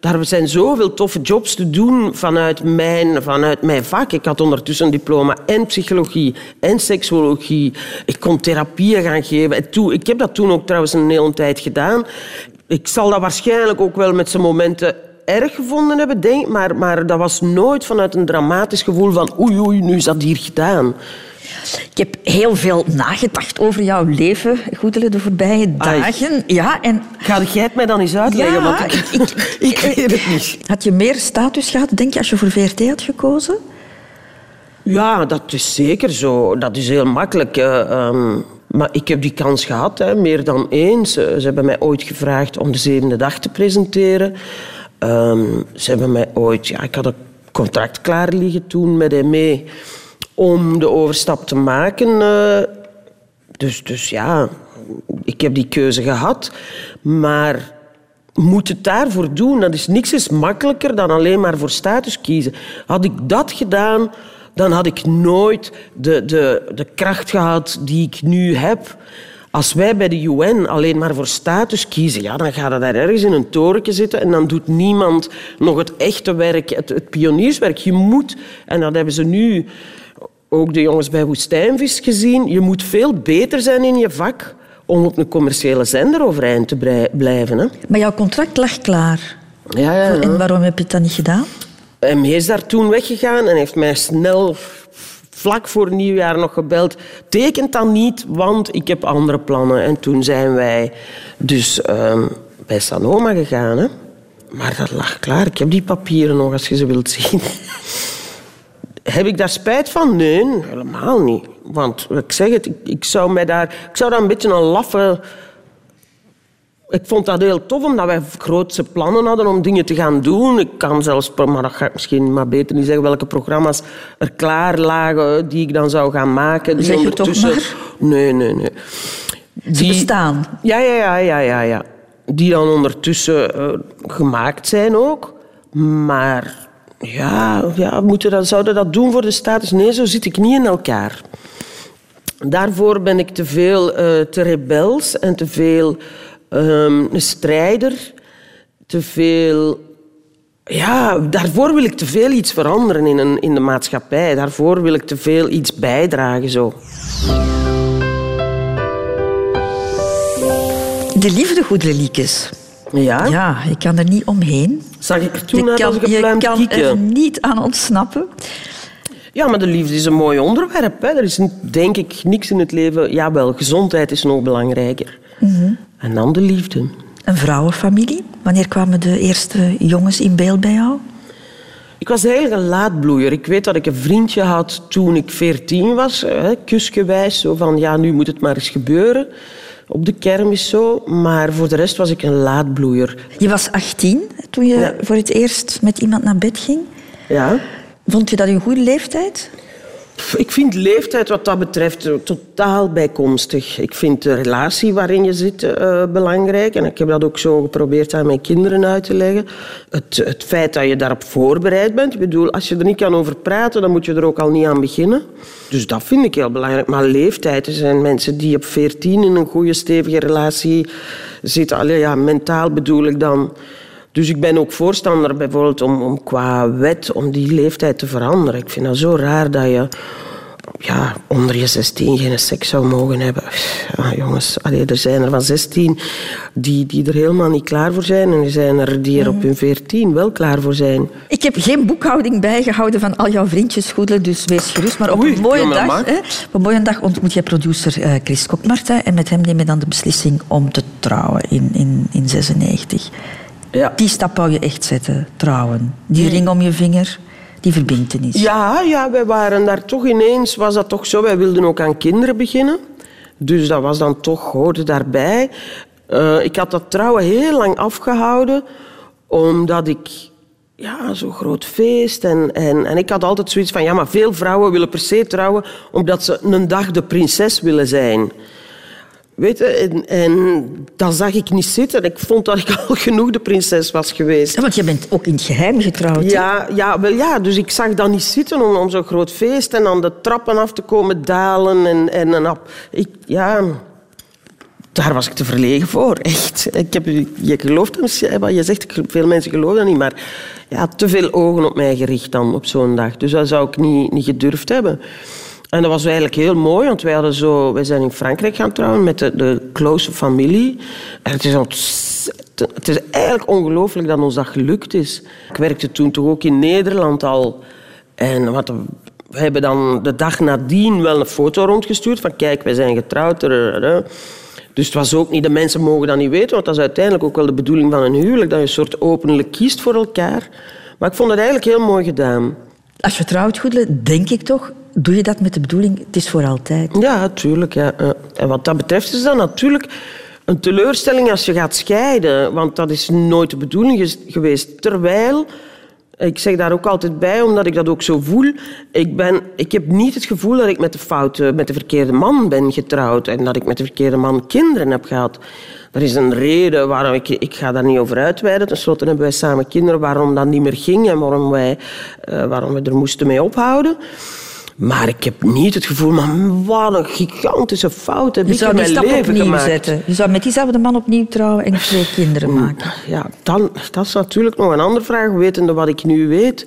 daar zijn zoveel toffe jobs te doen vanuit mijn, vanuit mijn vak. Ik had ondertussen een diploma en psychologie en seksuologie. Ik kon therapieën gaan geven. En toen, ik heb dat toen ook trouwens een hele tijd gedaan. Ik zal dat waarschijnlijk ook wel met zijn momenten erg gevonden hebben, denk maar, maar dat was nooit vanuit een dramatisch gevoel van oei, oei, nu is dat hier gedaan. Ik heb heel veel nagedacht over jouw leven, Goedele, de voorbije dagen. Ai. Ja, en... Ga jij het mij dan eens uitleggen? Ja, want ik, ik, ik, *laughs* ik weet het niet. Had je meer status gehad, denk je, als je voor VRT had gekozen? Ja, dat is zeker zo. Dat is heel makkelijk. Uh, um, maar ik heb die kans gehad, hè, meer dan eens. Ze hebben mij ooit gevraagd om de zevende dag te presenteren. Um, ze hebben mij ooit... Ja, ik had een contract klaar liggen toen met ME om de overstap te maken. Uh, dus, dus ja, ik heb die keuze gehad. Maar moet het daarvoor doen? Dat is niks is makkelijker dan alleen maar voor status kiezen. Had ik dat gedaan, dan had ik nooit de, de, de kracht gehad die ik nu heb. Als wij bij de UN alleen maar voor status kiezen, ja, dan gaat er daar ergens in een torentje zitten en dan doet niemand nog het echte werk, het, het pionierswerk. Je moet, en dat hebben ze nu ook de jongens bij Woestijnvis gezien, je moet veel beter zijn in je vak om op een commerciële zender overeind te blijven. Hè. Maar jouw contract lag klaar. Ja, ja, ja. En waarom heb je het dan niet gedaan? Hij is daar toen weggegaan en heeft mij snel vlak voor nieuwjaar nog gebeld. Tekent dan niet, want ik heb andere plannen. En toen zijn wij dus um, bij Sanoma gegaan. Hè. Maar dat lag klaar. Ik heb die papieren nog, als je ze wilt zien. *laughs* heb ik daar spijt van? Nee, helemaal niet. Want ik zeg het, ik, ik, zou, mij daar, ik zou daar een beetje een laffe... Ik vond dat heel tof, omdat wij grootse plannen hadden om dingen te gaan doen. Ik kan zelfs, maar dat ga ik misschien maar beter niet zeggen, welke programma's er klaar lagen die ik dan zou gaan maken. Die zeg je toch maar? Nee, nee, nee. Die... Ze bestaan? Ja, ja, ja, ja, ja, ja. Die dan ondertussen uh, gemaakt zijn ook. Maar ja, ja moeten dat, zouden dat doen voor de status? Nee, zo zit ik niet in elkaar. Daarvoor ben ik te veel uh, te rebels en te veel um, een strijder. Te veel ja, daarvoor wil ik te veel iets veranderen in, een, in de maatschappij. Daarvoor wil ik te veel iets bijdragen. Zo. De liefde, goede liekes. Ja? Ja, ik kan er niet omheen. Zag ik er toen Je kan, je kan kieken? er niet aan ontsnappen. Ja, maar de liefde is een mooi onderwerp. Hè. Er is denk ik niks in het leven. Jawel, gezondheid is nog belangrijker. Mhm. En dan de liefde. Een vrouwenfamilie. Wanneer kwamen de eerste jongens in beeld bij jou? Ik was eigenlijk een laadbloeier. Ik weet dat ik een vriendje had toen ik veertien was, hè, kusgewijs. Zo van, ja, nu moet het maar eens gebeuren. Op de kermis zo. Maar voor de rest was ik een laadbloeier. Je was 18 toen je Ja. voor het eerst met iemand naar bed ging. Ja. Vond je dat een goede leeftijd? Ik vind leeftijd wat dat betreft eh, totaal bijkomstig. Ik vind de relatie waarin je zit eh, belangrijk. En ik heb dat ook zo geprobeerd aan mijn kinderen uit te leggen. Het, het feit dat je daarop voorbereid bent. Ik bedoel, als je er niet kan over praten, dan moet je er ook al niet aan beginnen. Dus dat vind ik heel belangrijk. Maar leeftijd, er zijn mensen die op 14 in een goede, stevige relatie zitten. Allee, ja, mentaal bedoel ik dan. Dus ik ben ook voorstander bijvoorbeeld om, om qua wet om die leeftijd te veranderen. Ik vind dat zo raar dat je ja, onder je 16 geen seks zou mogen hebben. Ja, jongens, allee, er zijn er van 16 die, die er helemaal niet klaar voor zijn. En er zijn er die er op hun 14 wel klaar voor zijn. Ik heb geen boekhouding bijgehouden van al jouw vriendjes goedelen, dus wees gerust. Maar op een mooie, dag, hè, op een mooie dag ontmoet je producer eh, Chris Kokmartin en met hem neem je dan de beslissing om te trouwen in, in, in 96. Ja. Die stap wou je echt zetten, trouwen. Die ring om je vinger, die verbintenis. Ja, ja, wij waren daar toch ineens, was dat toch zo. Wij wilden ook aan kinderen beginnen. Dus dat was dan toch, hoorde daarbij. Eh, ik had dat trouwen heel lang afgehouden, omdat ik ja, zo'n groot feest. En, en, en ik had altijd zoiets van, ja, maar veel vrouwen willen per se trouwen, omdat ze een dag de prinses willen zijn. Weet je, en, en dat zag ik niet zitten. Ik vond dat ik *laughs* al genoeg de prinses was geweest. Ja, want je bent ook in het geheim getrouwd. Ja, ja, wel ja, dus ik zag dat niet zitten om, om zo'n groot feest en dan de trappen af te komen dalen. En, en, en. Ik, ja, daar was ik te verlegen voor, *laughs* echt. Ik heb, je gelooft misschien, wat je zegt, veel mensen geloven dat niet, maar ja, te veel ogen op mij gericht dan op zo'n dag. Dus dat zou ik niet, niet gedurfd hebben. En dat was eigenlijk heel mooi, want wij, hadden zo, wij zijn in Frankrijk gaan trouwen met de, de close familie. En het is, het is eigenlijk ongelooflijk dat ons dat gelukt is. Ik werkte toen toch ook in Nederland al. En wat, we hebben dan de dag nadien wel een foto rondgestuurd van kijk, wij zijn getrouwd. Dus het was ook niet, de mensen mogen dat niet weten, want dat is uiteindelijk ook wel de bedoeling van een huwelijk, dat je een soort openlijk kiest voor elkaar. Maar ik vond het eigenlijk heel mooi gedaan. Als je trouwt, goedelen, denk ik toch, doe je dat met de bedoeling, het is voor altijd. Ja, natuurlijk. Ja. ja. En wat dat betreft is dat natuurlijk een teleurstelling als je gaat scheiden. Want dat is nooit de bedoeling geweest. Terwijl, ik zeg daar ook altijd bij, omdat ik dat ook zo voel. Ik, ben, ik heb niet het gevoel dat ik met de foute, met de verkeerde man ben getrouwd. En dat ik met de verkeerde man kinderen heb gehad. Er is een reden waarom ik... Ik ga daar niet over uitweiden. Ten slotte hebben wij samen kinderen waarom dat niet meer ging en waarom, wij, eh, waarom we er moesten mee ophouden. Maar ik heb niet het gevoel, man, wat een gigantische fout heb Je ik zou in die mijn stap leven opnieuw gemaakt. zetten. Je zou met diezelfde man opnieuw trouwen en twee kinderen maken. Ja, dan, dat is natuurlijk nog een andere vraag, wetende wat ik nu weet.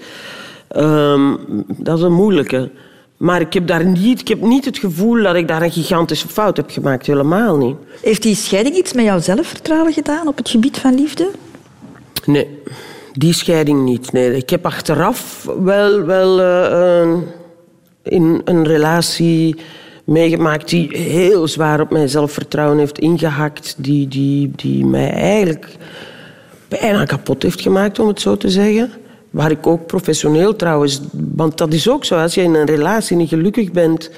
Ehm, dat is een moeilijke. Maar ik heb, daar niet, ik heb niet het gevoel dat ik daar een gigantische fout heb gemaakt. Helemaal niet. Heeft die scheiding iets met jouw zelfvertrouwen gedaan op het gebied van liefde? Nee, die scheiding niet. Nee. Ik heb achteraf wel, wel eh, in een relatie meegemaakt die heel zwaar op mijn zelfvertrouwen heeft ingehakt. Die, die, die mij eigenlijk bijna kapot heeft gemaakt, om het zo te zeggen. Waar ik ook professioneel trouwens... Want dat is ook zo, als je in een relatie niet gelukkig bent...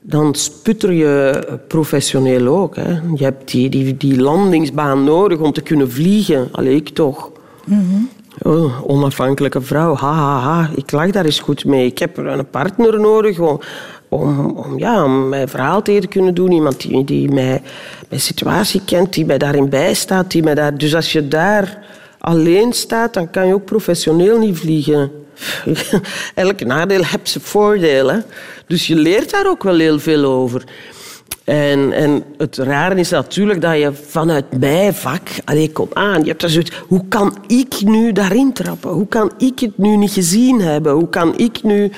dan sputter je professioneel ook. Hè. Je hebt die, die, die landingsbaan nodig om te kunnen vliegen. Allee, ik toch. Oh, onafhankelijke vrouw, ha, ha, ha. Ik lag daar eens goed mee. Ik heb een partner nodig om, om, om, ja, om mijn verhaal te kunnen doen. Iemand die, die mij, mijn situatie kent, die mij daarin bijstaat. Die mij daar... Dus als je daar alleen staat, dan kan je ook professioneel niet vliegen. *laughs* Elk nadeel heeft zijn voordeel. Hè? Dus je leert daar ook wel heel veel over. En, en het rare is natuurlijk dat je vanuit mijn vak... Allee, kom aan, je hebt er zoiets... Hoe kan ik nu daarin trappen? Hoe kan ik het nu niet gezien hebben? Hoe kan ik nu...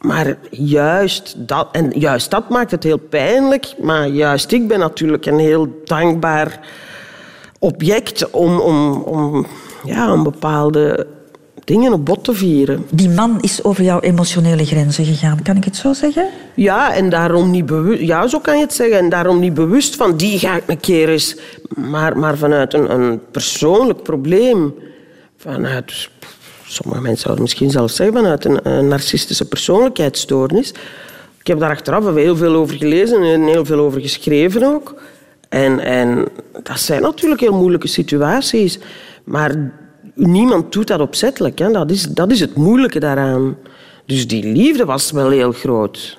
Maar juist dat, en juist dat maakt het heel pijnlijk. Maar juist ik ben natuurlijk een heel dankbaar object om, om, om, ja, om bepaalde dingen op bot te vieren. Die man is over jouw emotionele grenzen gegaan, kan ik het zo zeggen? Ja, en daarom niet bewust... Ja, zo kan je het zeggen. En daarom niet bewust van die ga ik een keer eens... Maar, maar vanuit een, een persoonlijk probleem. Vanuit... Sommige mensen zouden misschien zelfs zeggen vanuit een, een narcistische persoonlijkheidsstoornis. Ik heb daar achteraf heel veel over gelezen en heel veel over geschreven ook. En, en dat zijn natuurlijk heel moeilijke situaties. Maar niemand doet dat opzettelijk. Hè. Dat, is, dat is het moeilijke daaraan. Dus die liefde was wel heel groot.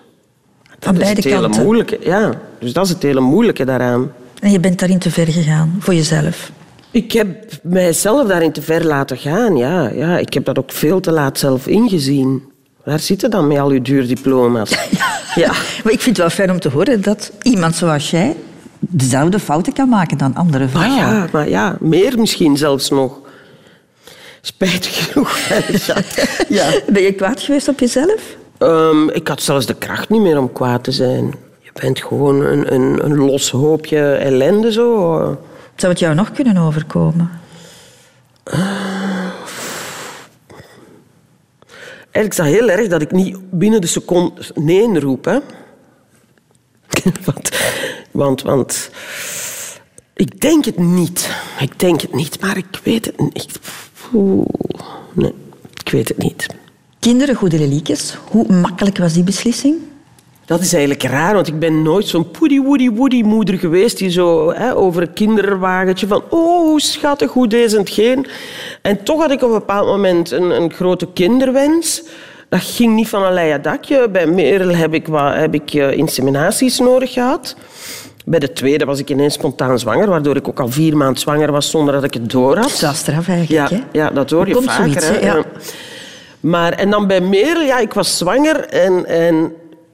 Dat is het hele kanten. moeilijke. Ja, dus dat is het hele moeilijke daaraan. En je bent daarin te ver gegaan, voor jezelf. Ik heb mijzelf daarin te ver laten gaan. Ja, ja, ik heb dat ook veel te laat zelf ingezien. Waar zit het dan met al je duur diploma's? *laughs* Ja. Maar ik vind het wel fijn om te horen dat iemand zoals jij dezelfde fouten kan maken dan andere Maar vrouwen. ja, maar ja, meer misschien zelfs nog. Spijtig genoeg. *laughs* ja. ja. Ben je kwaad geweest op jezelf? Ehm, ik had zelfs de kracht niet meer om kwaad te zijn. Je bent gewoon een, een, een los hoopje ellende zo. Zou het jou nog kunnen overkomen? Eigenlijk is dat heel erg dat ik niet binnen de seconde nee roep. Hè. *laughs* want, want, want ik denk het niet. Ik denk het niet, maar ik weet het niet. Oeh, nee, ik weet het niet. Kinderen, goede reliekjes. Hoe makkelijk was die beslissing? Dat is eigenlijk raar, want ik ben nooit zo'n poedie woody woody moeder geweest die zo hè, over een kinderwagentje van oh, hoe schattig, hoe deze en hetgeen. En toch had ik op een bepaald moment een, een grote kinderwens. Dat ging niet van een leien dakje. Bij Merel heb ik, wat, heb ik eh, inseminaties nodig gehad. Bij de tweede was ik ineens spontaan zwanger, waardoor ik ook al vier maanden zwanger was zonder dat ik het door had. Dat is straf eigenlijk, Ja, hè? ja dat hoor je Komt vaker. zoiets, hè. hè? Ja. Ja. Maar, en dan bij Merel, ja, ik was zwanger en, en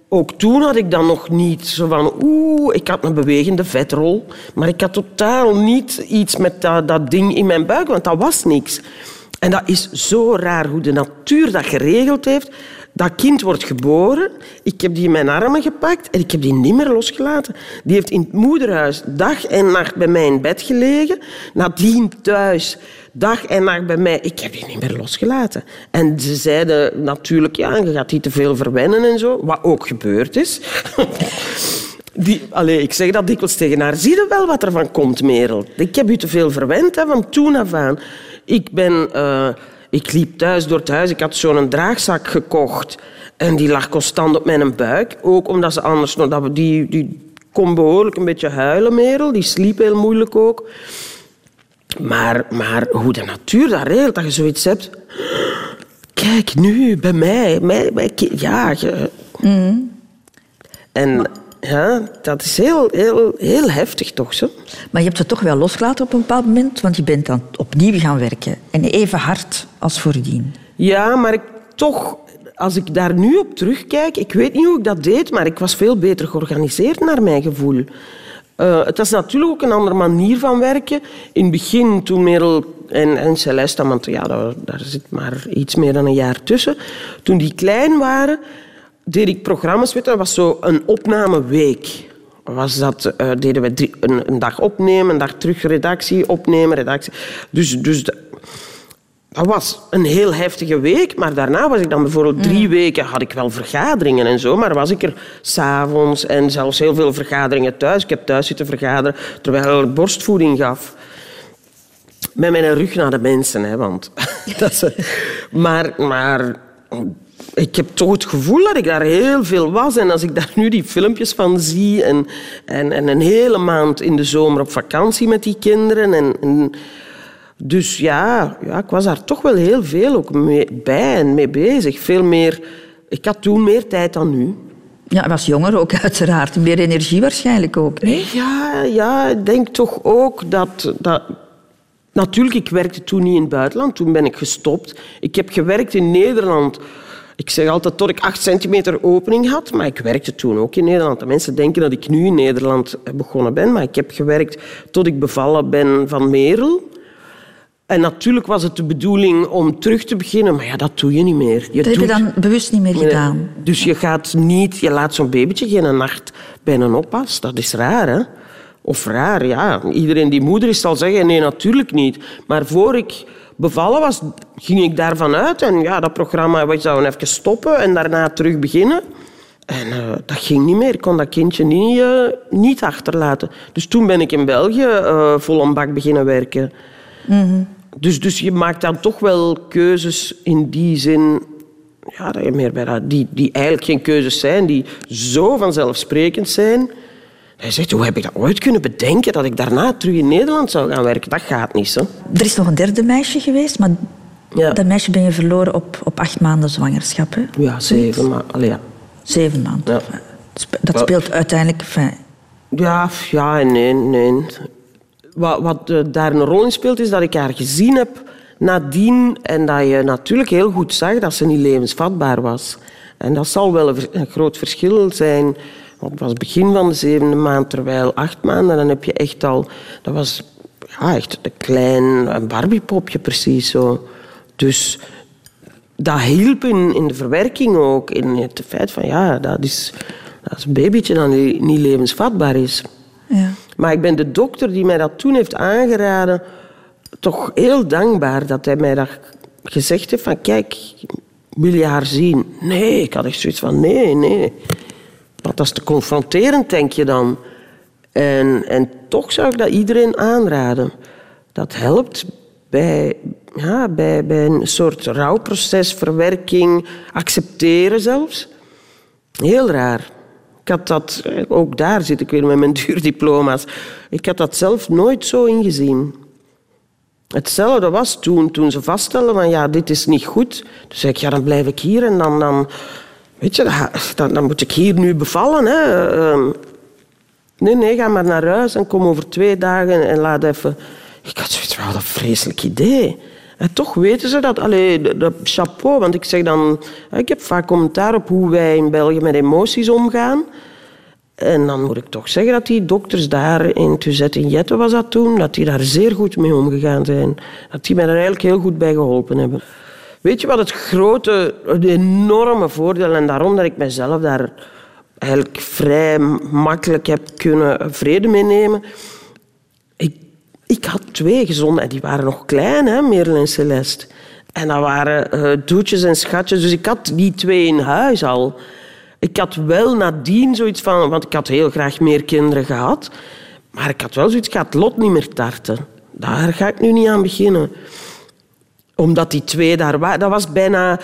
ook toen had ik dan nog niet zo van... Oeh, ik had een bewegende vetrol, maar ik had totaal niet iets met dat, dat ding in mijn buik, want dat was niks. En dat is zo raar hoe de natuur dat geregeld heeft. Dat kind wordt geboren, ik heb die in mijn armen gepakt en ik heb die niet meer losgelaten. Die heeft in het moederhuis dag en nacht bij mij in bed gelegen. Nadien thuis, dag en nacht bij mij. Ik heb die niet meer losgelaten. En ze zeiden natuurlijk, ja, je gaat die te veel verwennen en zo. Wat ook gebeurd is. *laughs* Die, allee, ik zeg dat dikwijls tegen haar. Zie je wel wat er van komt, Merel? Ik heb u te veel verwend, hè, van toen af aan. Ik, ben, eh, ik liep thuis door het huis. Ik had zo'n draagzak gekocht. En die lag constant op mijn buik. Ook omdat ze anders... nog- Dat we die, die kon behoorlijk een beetje huilen, Merel. Die sliep heel moeilijk ook. Maar, maar hoe de natuur dat regelt, dat je zoiets hebt... Kijk, nu, bij mij. mij, ja, je- En ja, dat is heel, heel, heel heftig toch zo. Maar je hebt het toch wel losgelaten op een bepaald moment, want je bent dan opnieuw gaan werken. En even hard als voordien. Ja, maar ik toch, als ik daar nu op terugkijk, ik weet niet hoe ik dat deed, maar ik was veel beter georganiseerd naar mijn gevoel. Eh, het was natuurlijk ook een andere manier van werken. In het begin, toen Merel en, en Celeste, want ja, daar, daar zit maar iets meer dan een jaar tussen, toen die klein waren, deed ik programma's. Weet je, dat was zo een opnameweek. Was dat, eh, deden we drie- een, een dag opnemen, een dag terug redactie, opnemen, redactie. Dus, dus de- dat was een heel heftige week, maar daarna was ik dan bijvoorbeeld drie weken, had ik wel vergaderingen en zo, maar was ik er s'avonds en zelfs heel veel vergaderingen thuis. Ik heb thuis zitten vergaderen terwijl ik borstvoeding gaf. Met mijn rug naar de mensen, hè, want... *laughs* dat is, maar, maar ik heb toch het gevoel dat ik daar heel veel was. En als ik daar nu die filmpjes van zie en, en, en een hele maand in de zomer op vakantie met die kinderen... En, en dus ja, ja, ik was daar toch wel heel veel ook mee, bij en mee bezig. Veel meer... Ik had toen meer tijd dan nu. Ja, was jonger ook *laughs* uiteraard. Meer energie waarschijnlijk ook. Nee? Ja, ja, ik denk toch ook dat, dat... Natuurlijk, ik werkte toen niet in het buitenland. Toen ben ik gestopt. Ik heb gewerkt in Nederland Ik zeg altijd tot ik 8 centimeter opening had, maar ik werkte toen ook in Nederland. De mensen denken dat ik nu in Nederland begonnen ben, maar ik heb gewerkt tot ik bevallen ben van Merel. En natuurlijk was het de bedoeling om terug te beginnen, maar ja, dat doe je niet meer. Je Dat heb je doet- dan bewust niet meer gedaan. Dus je gaat niet, je laat zo'n babytje geen nacht bij een oppas. Dat is raar, hè? Of raar, ja. Iedereen die moeder is zal zeggen, nee, natuurlijk niet. Maar voor ik bevallen was, ging ik daarvan uit. En ja, dat programma, we zouden even stoppen en daarna terug beginnen. En eh, dat ging niet meer. Ik kon dat kindje niet, eh, niet achterlaten. Dus toen ben ik in België eh, vol een bak beginnen werken. Dus, dus je maakt dan toch wel keuzes in die zin ja, dat je meer bij dat, die, die eigenlijk geen keuzes zijn, die zo vanzelfsprekend zijn. Hij zegt, hoe heb ik dat ooit kunnen bedenken dat ik daarna terug in Nederland zou gaan werken? Dat gaat niet, zo. Er is nog een derde meisje geweest, maar Ja. dat meisje ben je verloren op, op acht maanden zwangerschap. Hè? Ja, zeven. Allee, ja. Zeven maanden. Ja. Dat speelt uiteindelijk... enfin, Ja, ja en nee, nee. Wat, wat eh, daar een rol in speelt, is dat ik haar gezien heb nadien en dat je natuurlijk heel goed zag dat ze niet levensvatbaar was. En dat zal wel een groot verschil zijn. Het was begin van de zevende maand, terwijl acht maanden, dan heb je echt al... Dat was ja, echt een klein een Barbiepopje, precies zo. Dus dat hielp in, in de verwerking ook. In het feit van, ja, dat is, dat is een babytje dat niet niet levensvatbaar is. ja. Maar ik ben de dokter die mij dat toen heeft aangeraden toch heel dankbaar dat hij mij dat gezegd heeft van kijk, wil je haar zien? Nee, ik had echt zoiets van nee, nee. Want dat is te confronterend, denk je dan. En, en toch zou ik dat iedereen aanraden. Dat helpt bij, ja, bij, bij een soort rouwproces, verwerking, accepteren zelfs. Heel raar. Ik had dat, eh, ook daar zit ik weer met mijn *laughs* duurdiploma's. Ik had dat zelf nooit zo ingezien. Hetzelfde was toen, toen ze vaststelden van ja, dit is niet goed. Toen zei ik, ja, dan blijf ik hier en dan, dan weet je, dan, dan, moet ik hier nu bevallen. Hè. Ehm, Nee, nee, ga maar naar huis en kom over twee dagen en laat even... Ik had zoiets van, wat een vreselijk idee. En toch weten ze dat. Allee, de chapeau, want ik zeg dan... Ik heb vaak commentaar op hoe wij in België met emoties omgaan. En dan moet ik toch zeggen dat die dokters daar in Tuzet in Jette was dat toen, dat die daar zeer goed mee omgegaan zijn. Dat die mij er eigenlijk heel goed bij geholpen hebben. Weet je wat het grote, enorme voordeel, en daarom dat ik mezelf daar eigenlijk vrij makkelijk heb kunnen vrede mee nemen. Ik, ik had twee gezonde, en die waren nog klein, hè, Merel en Celeste. En dat waren eh doetjes en schatjes, dus ik had die twee in huis al. Ik had wel nadien zoiets van, want ik had heel graag meer kinderen gehad, maar ik had wel zoiets, ik het lot niet meer tarten. Daar ga ik nu niet aan beginnen omdat die twee daar waren. Dat was bijna...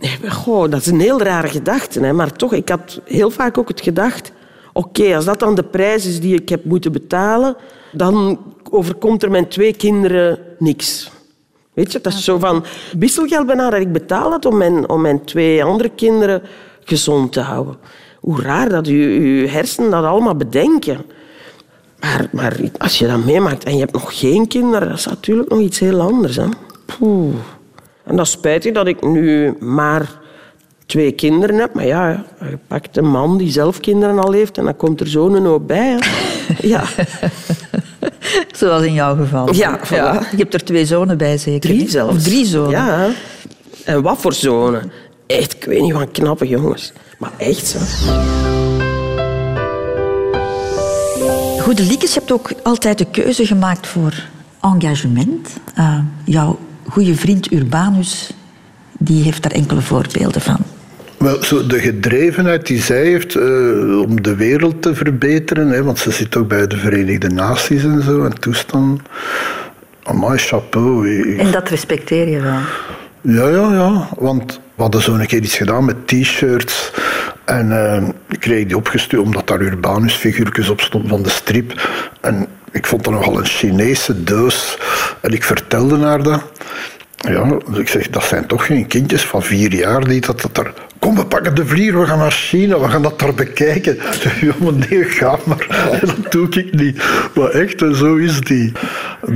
Nee, Goh, dat is een heel rare gedachte. Hè? Maar toch, ik had heel vaak ook het gedacht... Oké, als dat dan de prijs is die ik heb moeten betalen... dan overkomt er mijn twee kinderen niks. Weet je, dat is zo van... Wisselgeld bijna dat ik betaald had om mijn, om mijn twee andere kinderen gezond te houden. Hoe raar dat je, je hersenen dat allemaal bedenken. Maar, maar als je dat meemaakt en je hebt nog geen kinderen, dat is natuurlijk nog iets heel anders. Hè? Poeh. En dat is spijtig dat ik nu maar twee kinderen heb. Maar ja, je pakt een man die zelf kinderen al heeft en dan komt er zo'n hoop bij. Hè? *laughs* Ja, *laughs* Zoals in jouw geval. Ja, voilà. Je hebt er twee zonen bij, zeker? drie zelfs. Of drie zonen. Ja. En wat voor zonen. Echt, ik weet niet van knappe jongens. Maar echt zo. Goede Liekes, je hebt ook altijd de keuze gemaakt voor engagement. Eh, jouw goede vriend Urbanus die heeft daar enkele voorbeelden van. Wel, zo de gedrevenheid die zij heeft eh, om de wereld te verbeteren, hè, want ze zit ook bij de Verenigde Naties en zo, en toestand. Amai, chapeau. Ik- En dat respecteer je wel. Ja, ja, ja. Want we hadden zo een keer iets gedaan met t-shirts. En eh, ik kreeg die opgestuurd omdat daar Urbanus-figuurtjes op stonden van de strip. En ik vond dat nogal een Chinese doos. En ik vertelde haar dat. Ja, dus ik zeg, dat zijn toch geen kindjes van vier jaar die dat, dat er... Kom, we pakken de vlier, we gaan naar China, we gaan dat daar bekijken. Ja, nee, ga maar. *laughs* Dat doe ik niet. Maar echt, zo is die.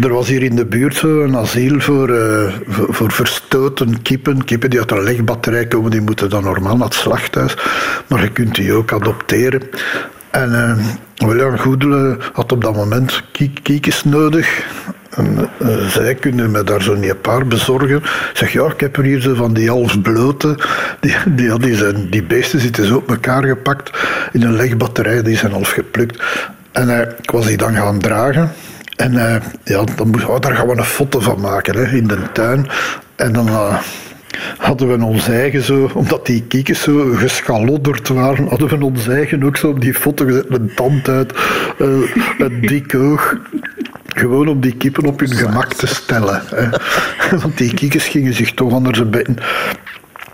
er was hier in de buurt een asiel voor, uh, voor, voor, verstoten kippen. Kippen die uit een legbatterij komen, die moeten dan normaal naar het slachthuis. Maar je kunt die ook adopteren. En uh, William Goedele had op dat moment kiekjes nodig. En uh, zij kunnen me daar zo niet een paar bezorgen. Ik zeg, ja, ik heb er hier zo van die half blote. Die, die, die, zijn, die beesten zitten zo op elkaar gepakt in een legbatterij. Die zijn half geplukt. En uh, ik was die dan gaan dragen. En uh, ja, dan moest, oh, daar gaan we een foto van maken hè, in de tuin. En dan hadden we ons eigen zo, omdat die kiekjes zo geschalodderd waren, hadden we ons eigen ook zo op die foto gezet, een tand uit, een dik oog. Gewoon om die kippen op hun gemak te stellen. Hè. *laughs* Want die kiekjes gingen zich toch anders een beetje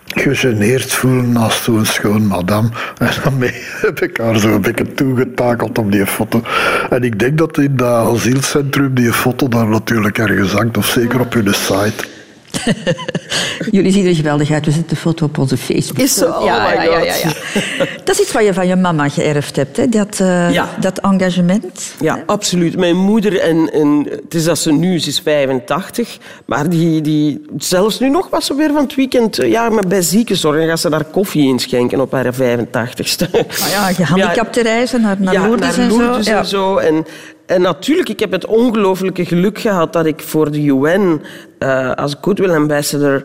gegeneerd voelen naast zo'n schoon madame. En daarmee *laughs* heb ik haar zo een beetje toegetakeld op die foto. En ik denk dat in dat asielcentrum die foto daar natuurlijk ergens hangt, of zeker op hun site. *laughs* Jullie zien er geweldig uit. We zetten de foto op onze Facebook. Is zo? Oh ja, my ja, ja, Dat is iets wat je van je mama geërfd hebt, hè? Dat, uh, dat engagement. Ja, absoluut. Mijn moeder, en, en het is dat ze nu, ze is 85, maar die, die, zelfs nu nog was ze weer van het weekend eh, ja, maar bij ziekenzorg en gaat ze daar koffie inschenken op haar 85ste. Ah ja, gehandicapte reizen naar, naar Lourdes, naar Lourdes en zo. En, en natuurlijk, ik heb het ongelooflijke geluk gehad dat ik voor de UN uh, als Goodwill Ambassador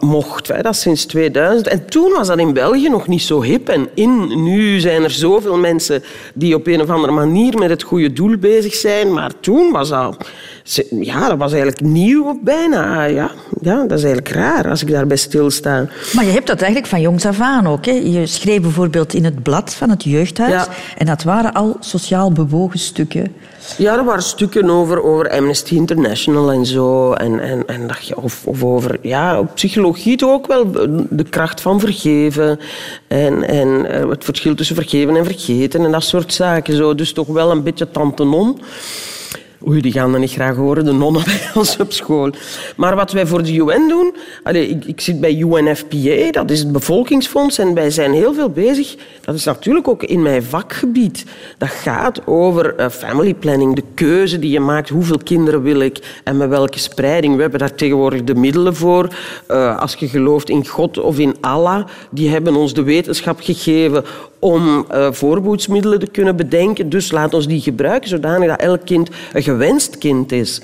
mocht. Hè. Dat is sinds 2000. En toen was dat in België nog niet zo hip en in. Nu zijn er zoveel mensen die op een of andere manier met het goede doel bezig zijn. Maar toen was dat... Ja, dat was eigenlijk nieuw bijna. Ja, ja, dat is eigenlijk raar als ik daarbij stilsta. Maar je hebt dat eigenlijk van jongs af aan ook. Hè? Je schreef bijvoorbeeld in het blad van het jeugdhuis. Ja. En dat waren al sociaal bewogen stukken. Ja, er waren stukken over, over Amnesty International en zo. En, en, en of, of over ja, psychologie toch ook wel. De kracht van vergeven. En, en eh, het verschil tussen vergeven en vergeten. En dat soort zaken. Zo. Dus toch wel een beetje tante non. Oei, die gaan dat niet graag horen, de nonnen bij *laughs* ons op school. Maar wat wij voor de UN doen... Allez, ik, ik zit bij UNFPA, dat is het bevolkingsfonds, en wij zijn heel veel bezig. Dat is natuurlijk ook in mijn vakgebied. Dat gaat over uh, family planning, de keuze die je maakt. Hoeveel kinderen wil ik en met welke spreiding? We hebben daar tegenwoordig de middelen voor. Uh, als je gelooft in God of in Allah, die hebben ons de wetenschap gegeven om uh, voorboedsmiddelen te kunnen bedenken. Dus laat ons die gebruiken, zodanig dat elk kind gewenst kind is.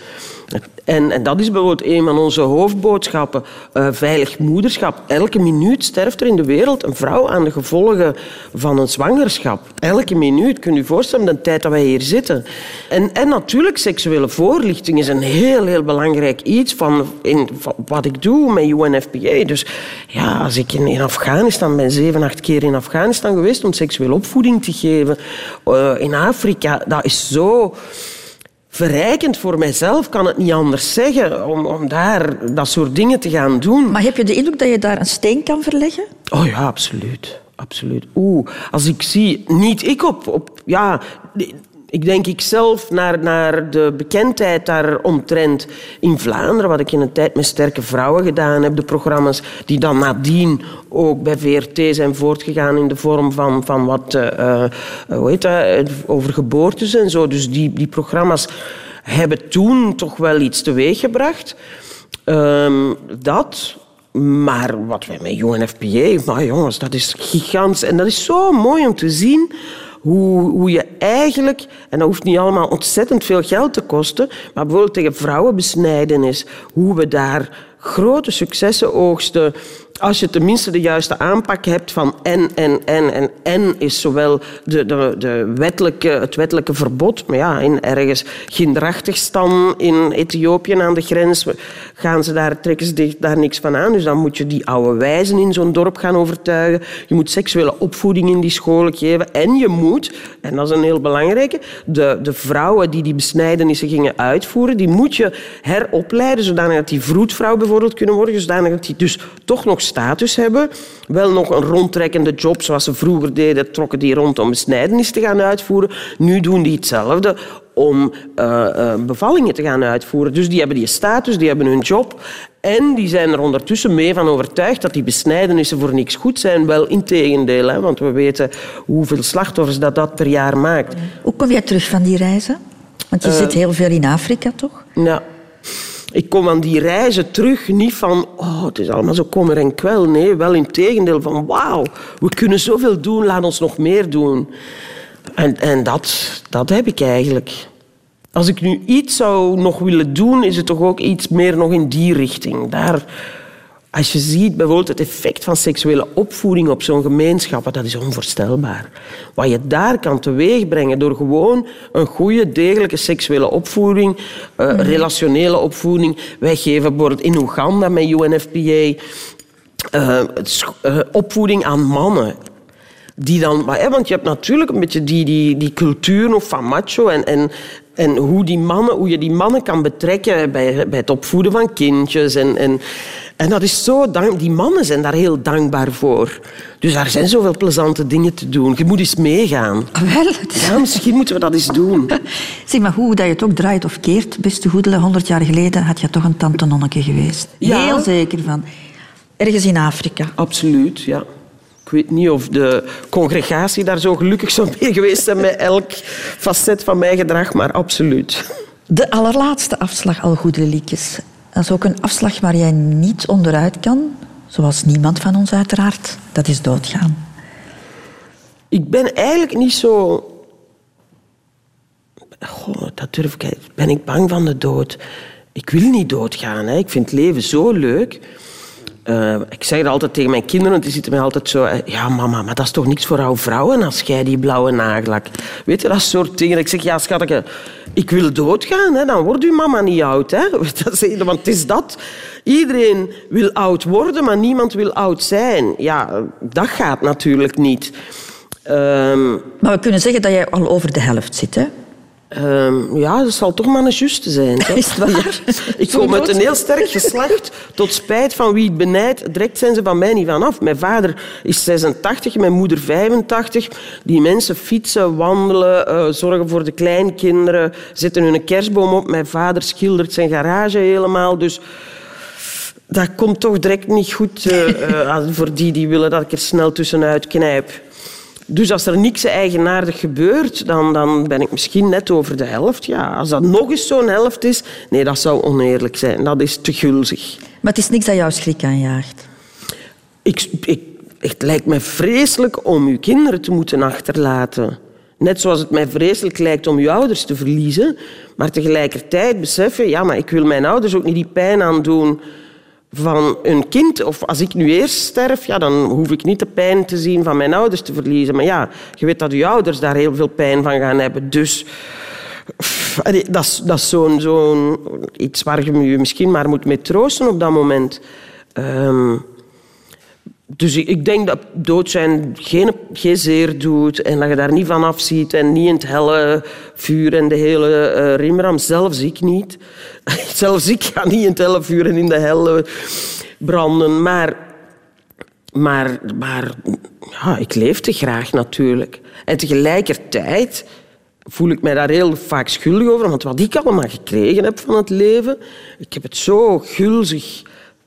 En, en, dat is bijvoorbeeld een van onze hoofdboodschappen. Uh, veilig moederschap. Elke minuut sterft er in de wereld een vrouw aan de gevolgen van een zwangerschap. Elke minuut. Kun je je voorstellen, de tijd dat wij hier zitten. En, en natuurlijk, seksuele voorlichting is een heel, heel belangrijk iets van, in, wat ik doe met UNFPA. Dus ja, als ik in, in Afghanistan ben, zeven, acht keer in Afghanistan geweest om seksuele opvoeding te geven. Uh, in Afrika, dat is zo verrijkend voor mijzelf, kan het niet anders zeggen, om, om daar dat soort dingen te gaan doen. Maar heb je de indruk dat je daar een steen kan verleggen? Oh ja, absoluut. absoluut. Oeh, als ik zie, niet ik op, op ja, ik denk ik zelf naar, naar de bekendheid daaromtrent in Vlaanderen, wat ik in een tijd met sterke vrouwen gedaan heb, de programma's die dan nadien ook bij VRT zijn voortgegaan in de vorm van, van wat, uh, hoe heet dat, over geboortes en zo. Dus die, die programma's hebben toen toch wel iets teweeggebracht. Um, dat, maar wat wij met UNFPA, maar jongens, dat is gigantisch. En dat is zo mooi om te zien hoe, hoe je eigenlijk, en dat hoeft niet allemaal ontzettend veel geld te kosten, maar bijvoorbeeld tegen vrouwenbesnijdenis, hoe we daar grote successen oogsten als je tenminste de juiste aanpak hebt van en, en, en, en, en is zowel de, de, de wettelijke, het wettelijke verbod, maar ja, in ergens Gindrachtigstan in Ethiopië aan de grens gaan ze daar, trekken ze daar niks van aan. Dus dan moet je die oude wijzen in zo'n dorp gaan overtuigen. Je moet seksuele opvoeding in die scholen geven. En je moet, en dat is een heel belangrijke, de, de vrouwen die die besnijdenissen gingen uitvoeren, die moet je heropleiden, zodat die vroedvrouw bijvoorbeeld kunnen worden, zodanig dat die dus toch nog status hebben. Wel nog een rondtrekkende job zoals ze vroeger deden, trokken die rond om besnijdenis te gaan uitvoeren. Nu doen die hetzelfde om uh, uh, bevallingen te gaan uitvoeren. Dus die hebben die status, die hebben hun job. En die zijn er ondertussen mee van overtuigd dat die besnijdenissen voor niks goed zijn. Wel in tegendeel, hè, want we weten hoeveel slachtoffers dat, dat per jaar maakt. Hoe kom jij terug van die reizen? Want je Eh, zit heel veel in Afrika, toch? Ja. Ik kom aan die reizen terug niet van, oh, het is allemaal zo kommer en kwel. Nee, wel in tegendeel van, wauw, we kunnen zoveel doen, laat ons nog meer doen. En, en dat, dat heb ik eigenlijk. Als ik nu iets zou nog willen doen, is het toch ook iets meer nog in die richting. Daar, als je ziet bijvoorbeeld het effect van seksuele opvoeding op zo'n gemeenschap, dat is onvoorstelbaar. Wat je daar kan teweegbrengen door gewoon een goede, degelijke seksuele opvoeding, eh, relationele opvoeding. Wij geven bijvoorbeeld in Oeganda met UNFPA eh, eh, opvoeding aan mannen. Die dan, want je hebt natuurlijk een beetje die, die, die cultuur nog van macho en, en, en hoe, die mannen, hoe je die mannen kan betrekken bij, bij het opvoeden van kindjes. En, en, en dat is zo dank, die mannen zijn daar heel dankbaar voor. Dus daar zijn zoveel plezante dingen te doen. Je moet eens meegaan. Wel, Ja, misschien moeten we dat eens doen. *laughs* Zeg maar, hoe dat je het ook draait of keert, beste Goedele, 100 jaar geleden had je toch een tante nonneke geweest. Ja. Heel zeker van. Ergens in Afrika. Absoluut, ja. Ik weet niet of de congregatie daar zo gelukkig zou mee geweest zijn met elk facet van mijn gedrag, maar absoluut. De allerlaatste afslag, al goede liedjes. Dat is ook een afslag waar jij niet onderuit kan, zoals niemand van ons uiteraard. Dat is doodgaan. Ik ben eigenlijk niet zo... Goh, dat durf ik... Ben ik bang van de dood? Ik wil niet doodgaan. Hè. Ik vind het leven zo leuk. Eh, ik zeg het altijd tegen mijn kinderen, die zitten mij altijd zo... eh, Ja, mama, maar dat is toch niks voor oude vrouwen als jij die blauwe nagellak... Weet je, dat soort dingen. Ik zeg, ja, schatje, ik wil doodgaan. Hè. Dan wordt uw mama niet oud. Hè. *laughs* Dat want het is dat. Iedereen wil oud worden, maar niemand wil oud zijn. Ja, dat gaat natuurlijk niet. Ehm, Maar we kunnen zeggen dat jij al over de helft zit, hè? Ehm, ja, dat zal toch maar een juiste zijn. toch? Is het waar? *laughs* Ik kom uit een heel sterk geslacht. Tot spijt van wie het benijdt, direct zijn ze van mij niet vanaf. Mijn vader is 86, mijn moeder 85. Die mensen fietsen, wandelen, eh, zorgen voor de kleinkinderen, zetten hun kerstboom op. Mijn vader schildert zijn garage helemaal. Dus dat komt toch direct niet goed eh, eh, *laughs* voor die die willen dat ik er snel tussenuit knijp. Dus als er niks eigenaardig gebeurt, dan, dan ben ik misschien net over de helft. Ja, als dat nog eens zo'n helft is, nee, dat zou oneerlijk zijn. Dat is te gulzig. Maar het is niks dat jou schrik aanjaagt. Ik, ik, het lijkt mij vreselijk om uw kinderen te moeten achterlaten. Net zoals het mij vreselijk lijkt om uw ouders te verliezen. Maar tegelijkertijd beseffen, ja, maar ik wil mijn ouders ook niet die pijn aandoen van een kind. Of als ik nu eerst sterf, ja, dan hoef ik niet de pijn te zien van mijn ouders te verliezen. Maar ja, je weet dat uw ouders daar heel veel pijn van gaan hebben. Dus dat is, dat is zo'n, zo'n iets waar je je misschien maar moet mee troosten op dat moment. Ehm, dus ik, denk dat dood zijn geen, geen zeer doet en dat je daar niet van afziet en niet in het helle vuur en de hele eh rimram. Zelfs ik niet. *laughs* Zelfs ik ga niet in het helle vuur en in de helle branden. Maar, maar, maar ja, ik leef te graag natuurlijk. En tegelijkertijd voel ik mij daar heel vaak schuldig over. Want wat ik allemaal gekregen heb van het leven... Ik heb het zo gulzig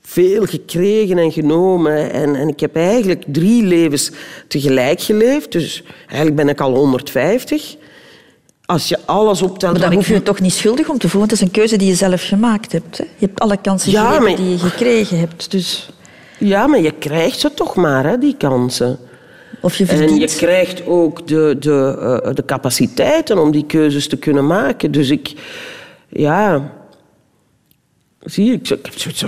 veel gekregen en genomen. En, en ik heb eigenlijk drie levens tegelijk geleefd. Dus eigenlijk ben ik al 150. Als je alles optelt... Maar dan ik- hoef je je toch niet schuldig om te voelen. Het is een keuze die je zelf gemaakt hebt. Hè? Je hebt alle kansen Ja, gegeven maar- die je gekregen hebt. Dus... Ja, maar je krijgt ze toch maar, hè, die kansen. Of je En je verdient. krijgt ook de, de, eh, de capaciteiten om die keuzes te kunnen maken. Dus ik... Ja... Zie ik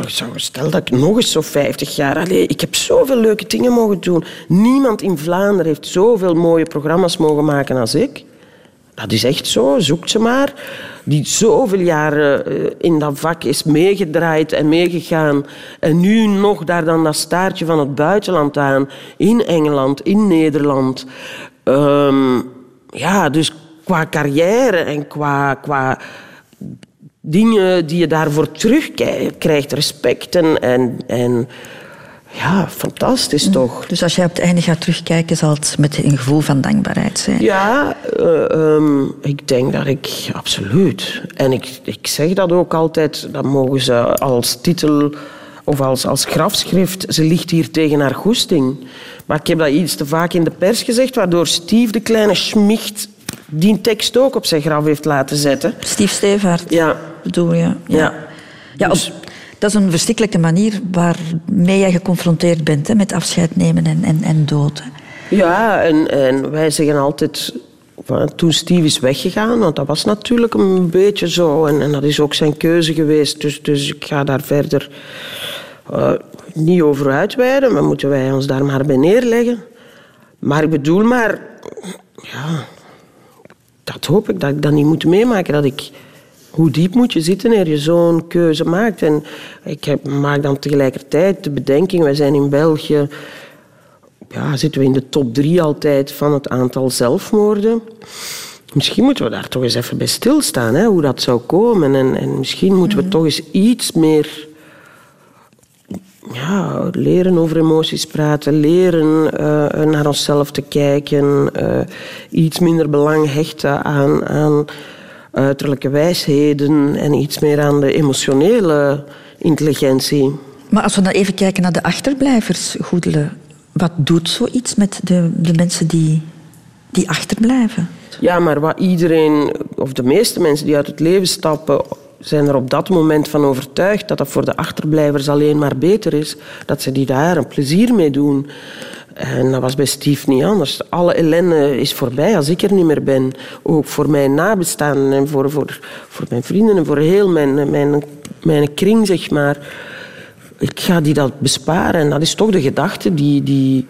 zou, stel dat ik nog eens zo 50 jaar... Allee, ik heb zoveel leuke dingen mogen doen. Niemand in Vlaanderen heeft zoveel mooie programma's mogen maken als ik. Dat is echt zo, zoek ze maar. Die zoveel jaren eh, in dat vak is meegedraaid en meegegaan. En nu nog daar dan dat staartje van het buitenland aan. In Engeland, in Nederland. Ehm, ja, dus qua carrière en qua, qua dingen die je daarvoor terugkrijgt. Respect en... en, en ja, fantastisch toch? Dus als jij op het einde gaat terugkijken, zal het met een gevoel van dankbaarheid zijn. Ja, eh, ehm, ik denk dat ik... Absoluut. En ik, ik zeg dat ook altijd. Dat mogen ze als titel of als, als grafschrift... Ze ligt hier tegen haar goesting. Maar ik heb dat iets te vaak in de pers gezegd... waardoor Steve, de kleine schmicht... die tekst ook op zijn graf heeft laten zetten. Steve Stevaart, Ja, bedoel je? ja. Ja, op- dat is een verschrikkelijke manier waarmee jij geconfronteerd bent hè, met afscheid nemen en, en, en dood. hè. Ja, en, en wij zeggen altijd... Toen Steve is weggegaan, want dat was natuurlijk een beetje zo. En, en dat is ook zijn keuze geweest. Dus, dus ik ga daar verder eh, niet over uitweiden. Maar moeten wij ons daar maar bij neerleggen. Maar ik bedoel maar... Ja, dat hoop ik dat ik dat niet moet meemaken. Dat ik... Hoe diep moet je zitten eer je zo'n keuze maakt? En ik heb, maak dan tegelijkertijd de bedenking... Wij zijn in België ja, zitten we in de top drie altijd van het aantal zelfmoorden. Misschien moeten we daar toch eens even bij stilstaan, hè, hoe dat zou komen. En, en misschien moeten we toch eens iets meer ja, leren over emoties praten, leren eh, naar onszelf te kijken, eh, iets minder belang hechten aan, aan uiterlijke wijsheden en iets meer aan de emotionele intelligentie. Maar als we dan even kijken naar de achterblijvers, Goedele, wat doet zoiets met de, de mensen die, die achterblijven? Ja, maar wat iedereen, of de meeste mensen die uit het leven stappen, zijn er op dat moment van overtuigd dat dat voor de achterblijvers alleen maar beter is. Dat ze die daar een plezier mee doen. En dat was bij Steve niet anders. Alle ellende is voorbij als ik er niet meer ben. Ook voor mijn nabestaanden en voor, voor, voor mijn vrienden en voor heel mijn, mijn, mijn kring, zeg maar. Ik ga die dat besparen. En dat is toch de gedachte die, die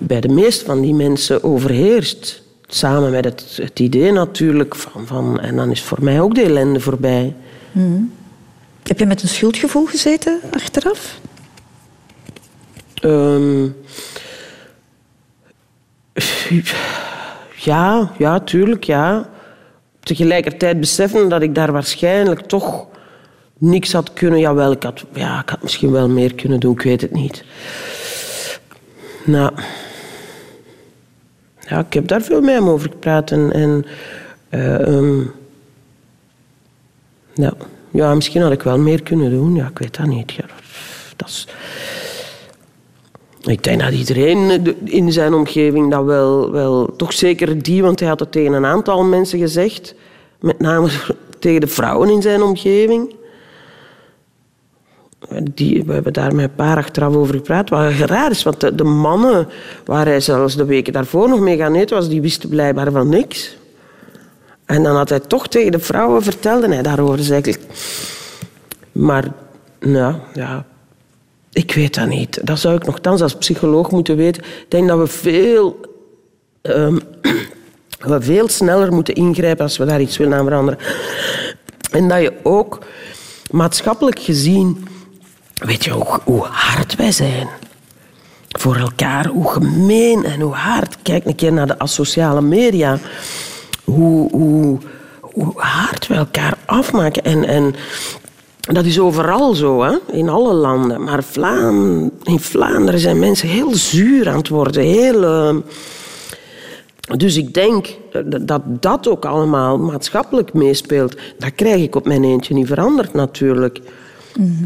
bij de meeste van die mensen overheerst. Samen met het, het idee natuurlijk van, van... En dan is voor mij ook de ellende voorbij. Heb je met een schuldgevoel gezeten achteraf? Ehm, ja, ja, tuurlijk, ja. Tegelijkertijd beseffen dat ik daar waarschijnlijk toch niks had kunnen... Jawel, ik had, ja, ik had misschien wel meer kunnen doen, ik weet het niet. Nou... Ja, ik heb daar veel met hem over gepraat. En, en eh, ehm, ja. ja, misschien had ik wel meer kunnen doen. Ja, ik weet dat niet. Ja, dat is... Ik denk dat iedereen in zijn omgeving dat wel, wel... Toch zeker die, want hij had het tegen een aantal mensen gezegd. Met name *laughs* tegen de vrouwen in zijn omgeving. Die, we hebben daar met een paar achteraf over gepraat. Wat raar is, want de, mannen waar hij zelfs de weken daarvoor nog mee gaan eten was, die wisten blijkbaar van niks. En dan had hij toch tegen de vrouwen vertelde hij daarover. Dus eigenlijk... Maar, nou, ja... Ik weet dat niet. Dat zou ik nogthans als psycholoog moeten weten. Ik denk dat we veel... ehm, *clears throat* we veel sneller moeten ingrijpen als we daar iets willen aan veranderen. En dat je ook maatschappelijk gezien... Weet je hoe, hoe hard wij zijn? Voor elkaar, hoe gemeen en hoe hard. Kijk een keer naar de asociale media. Hoe, hoe, hoe hard we elkaar afmaken. En, en dat is overal zo, hè? in alle landen. Maar Vlaam, in Vlaanderen zijn mensen heel zuur aan het worden. Heel, eh, dus ik denk dat dat ook allemaal maatschappelijk meespeelt. Dat krijg ik op mijn eentje niet veranderd natuurlijk.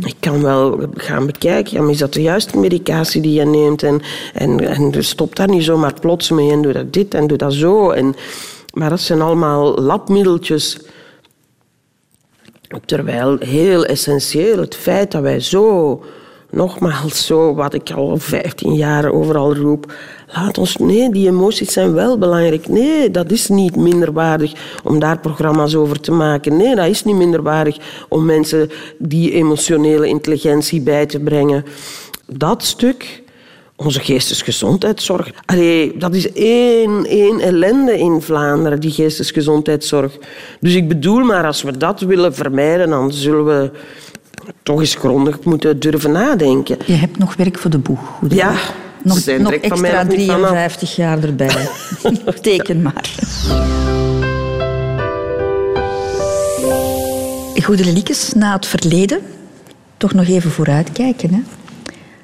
Ik kan wel gaan bekijken, ja, is dat de juiste medicatie die je neemt? En, en, en stop daar niet zomaar plots mee en doe dat dit en doe dat zo. En, maar dat zijn allemaal labmiddeltjes. Terwijl heel essentieel het feit dat wij zo, nogmaals zo, wat ik al 15 jaar overal roep, laat ons, nee, die emoties zijn wel belangrijk. Nee, dat is niet minderwaardig om daar programma's over te maken. Nee, dat is niet minderwaardig om mensen die emotionele intelligentie bij te brengen. Dat stuk, onze geestesgezondheidszorg. Allee, dat is één, één ellende in Vlaanderen, die geestesgezondheidszorg. Dus ik bedoel maar, als we dat willen vermijden, dan zullen we toch eens grondig moeten durven nadenken. Je hebt nog werk voor de boeg. Ja, nog, nog direct van mij extra nog niet vanaf. 53 jaar erbij. *laughs* Teken maar. Goede Liekes, na het verleden toch nog even vooruitkijken. Hè?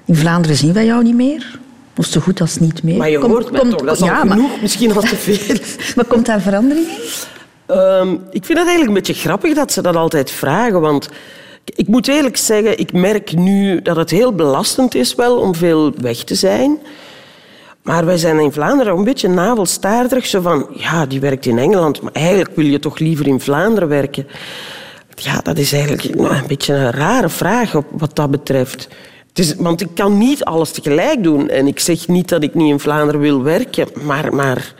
In Vlaanderen zien wij jou niet meer. Of zo goed als niet meer. Maar je hoort komt- toch, dat is al maar, genoeg, misschien al te veel. *laughs* maar komt daar verandering in? Ehm, ik vind het eigenlijk een beetje grappig dat ze dat altijd vragen, want ik moet eerlijk zeggen, ik merk nu dat het heel belastend is wel om veel weg te zijn. Maar wij zijn in Vlaanderen een beetje navelstaarderig. Zo van, ja, die werkt in Engeland, maar eigenlijk wil je toch liever in Vlaanderen werken. Ja, dat is eigenlijk nou, een beetje een rare vraag op wat dat betreft. Is, want ik kan niet alles tegelijk doen. En ik zeg niet dat ik niet in Vlaanderen wil werken, maar... maar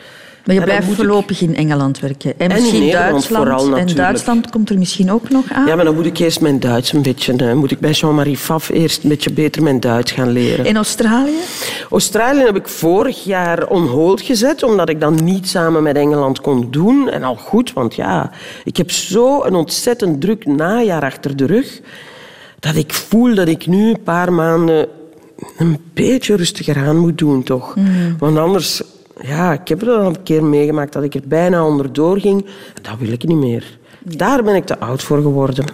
Maar je blijft ik- voorlopig in Engeland werken. En misschien Duitsland. vooral en. Duitsland komt er misschien ook nog aan. Ja, maar dan moet ik eerst mijn Duits een beetje... moet ik bij Jean-Marie Faf eerst een beetje beter mijn Duits gaan leren. In Australië? Australië heb ik vorig jaar on hold gezet, omdat ik dan niet samen met Engeland kon doen. En al goed, want ja, ik heb zo een ontzettend druk najaar achter de rug, dat ik voel dat ik nu een paar maanden een beetje rustiger aan moet doen, toch? Want anders, ja, ik heb er al een keer meegemaakt dat ik er bijna onderdoor ging. Dat wil ik niet meer. Daar ben ik te oud voor geworden.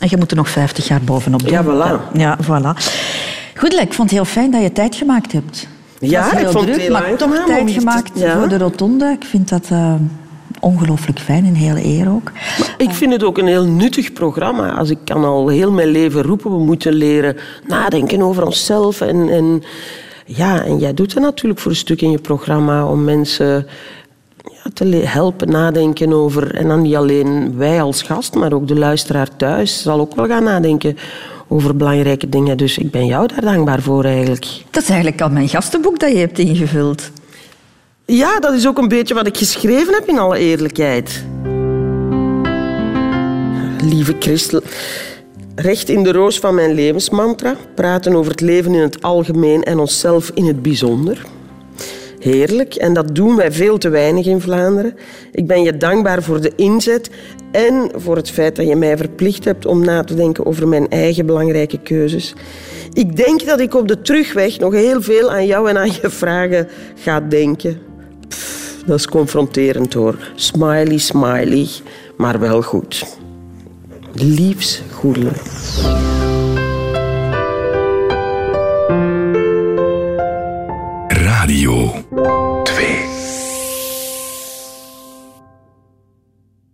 En je moet er nog 50 jaar bovenop doen. Ja, voilà. Ja, voilà. Goed, ik vond het heel fijn dat je tijd gemaakt hebt. Het Ja, ik vond het druk, heel maar toch tijd gemaakt ja. voor de rotonde. Ik vind dat eh, ongelooflijk fijn, een hele eer ook. Ik vind het ook een heel nuttig programma. Als ik kan al heel mijn leven roepen, we moeten leren nadenken over onszelf. En, en, ja, en jij doet dat natuurlijk voor een stuk in je programma om mensen ja, te helpen nadenken over... En dan niet alleen wij als gast, maar ook de luisteraar thuis zal ook wel gaan nadenken over belangrijke dingen. Dus ik ben jou daar dankbaar voor eigenlijk. Dat is eigenlijk al mijn gastenboek dat je hebt ingevuld. Ja, dat is ook een beetje wat ik geschreven heb in alle eerlijkheid. Lieve Christel, recht in de roos van mijn levensmantra, praten over het leven in het algemeen en onszelf in het bijzonder. Heerlijk, en dat doen wij veel te weinig in Vlaanderen. Ik ben je dankbaar voor de inzet en voor het feit dat je mij verplicht hebt om na te denken over mijn eigen belangrijke keuzes. Ik denk dat ik op de terugweg nog heel veel aan jou en aan je vragen ga denken. Dat is confronterend hoor. Smiley, smiley, maar wel goed. Liefs goedele.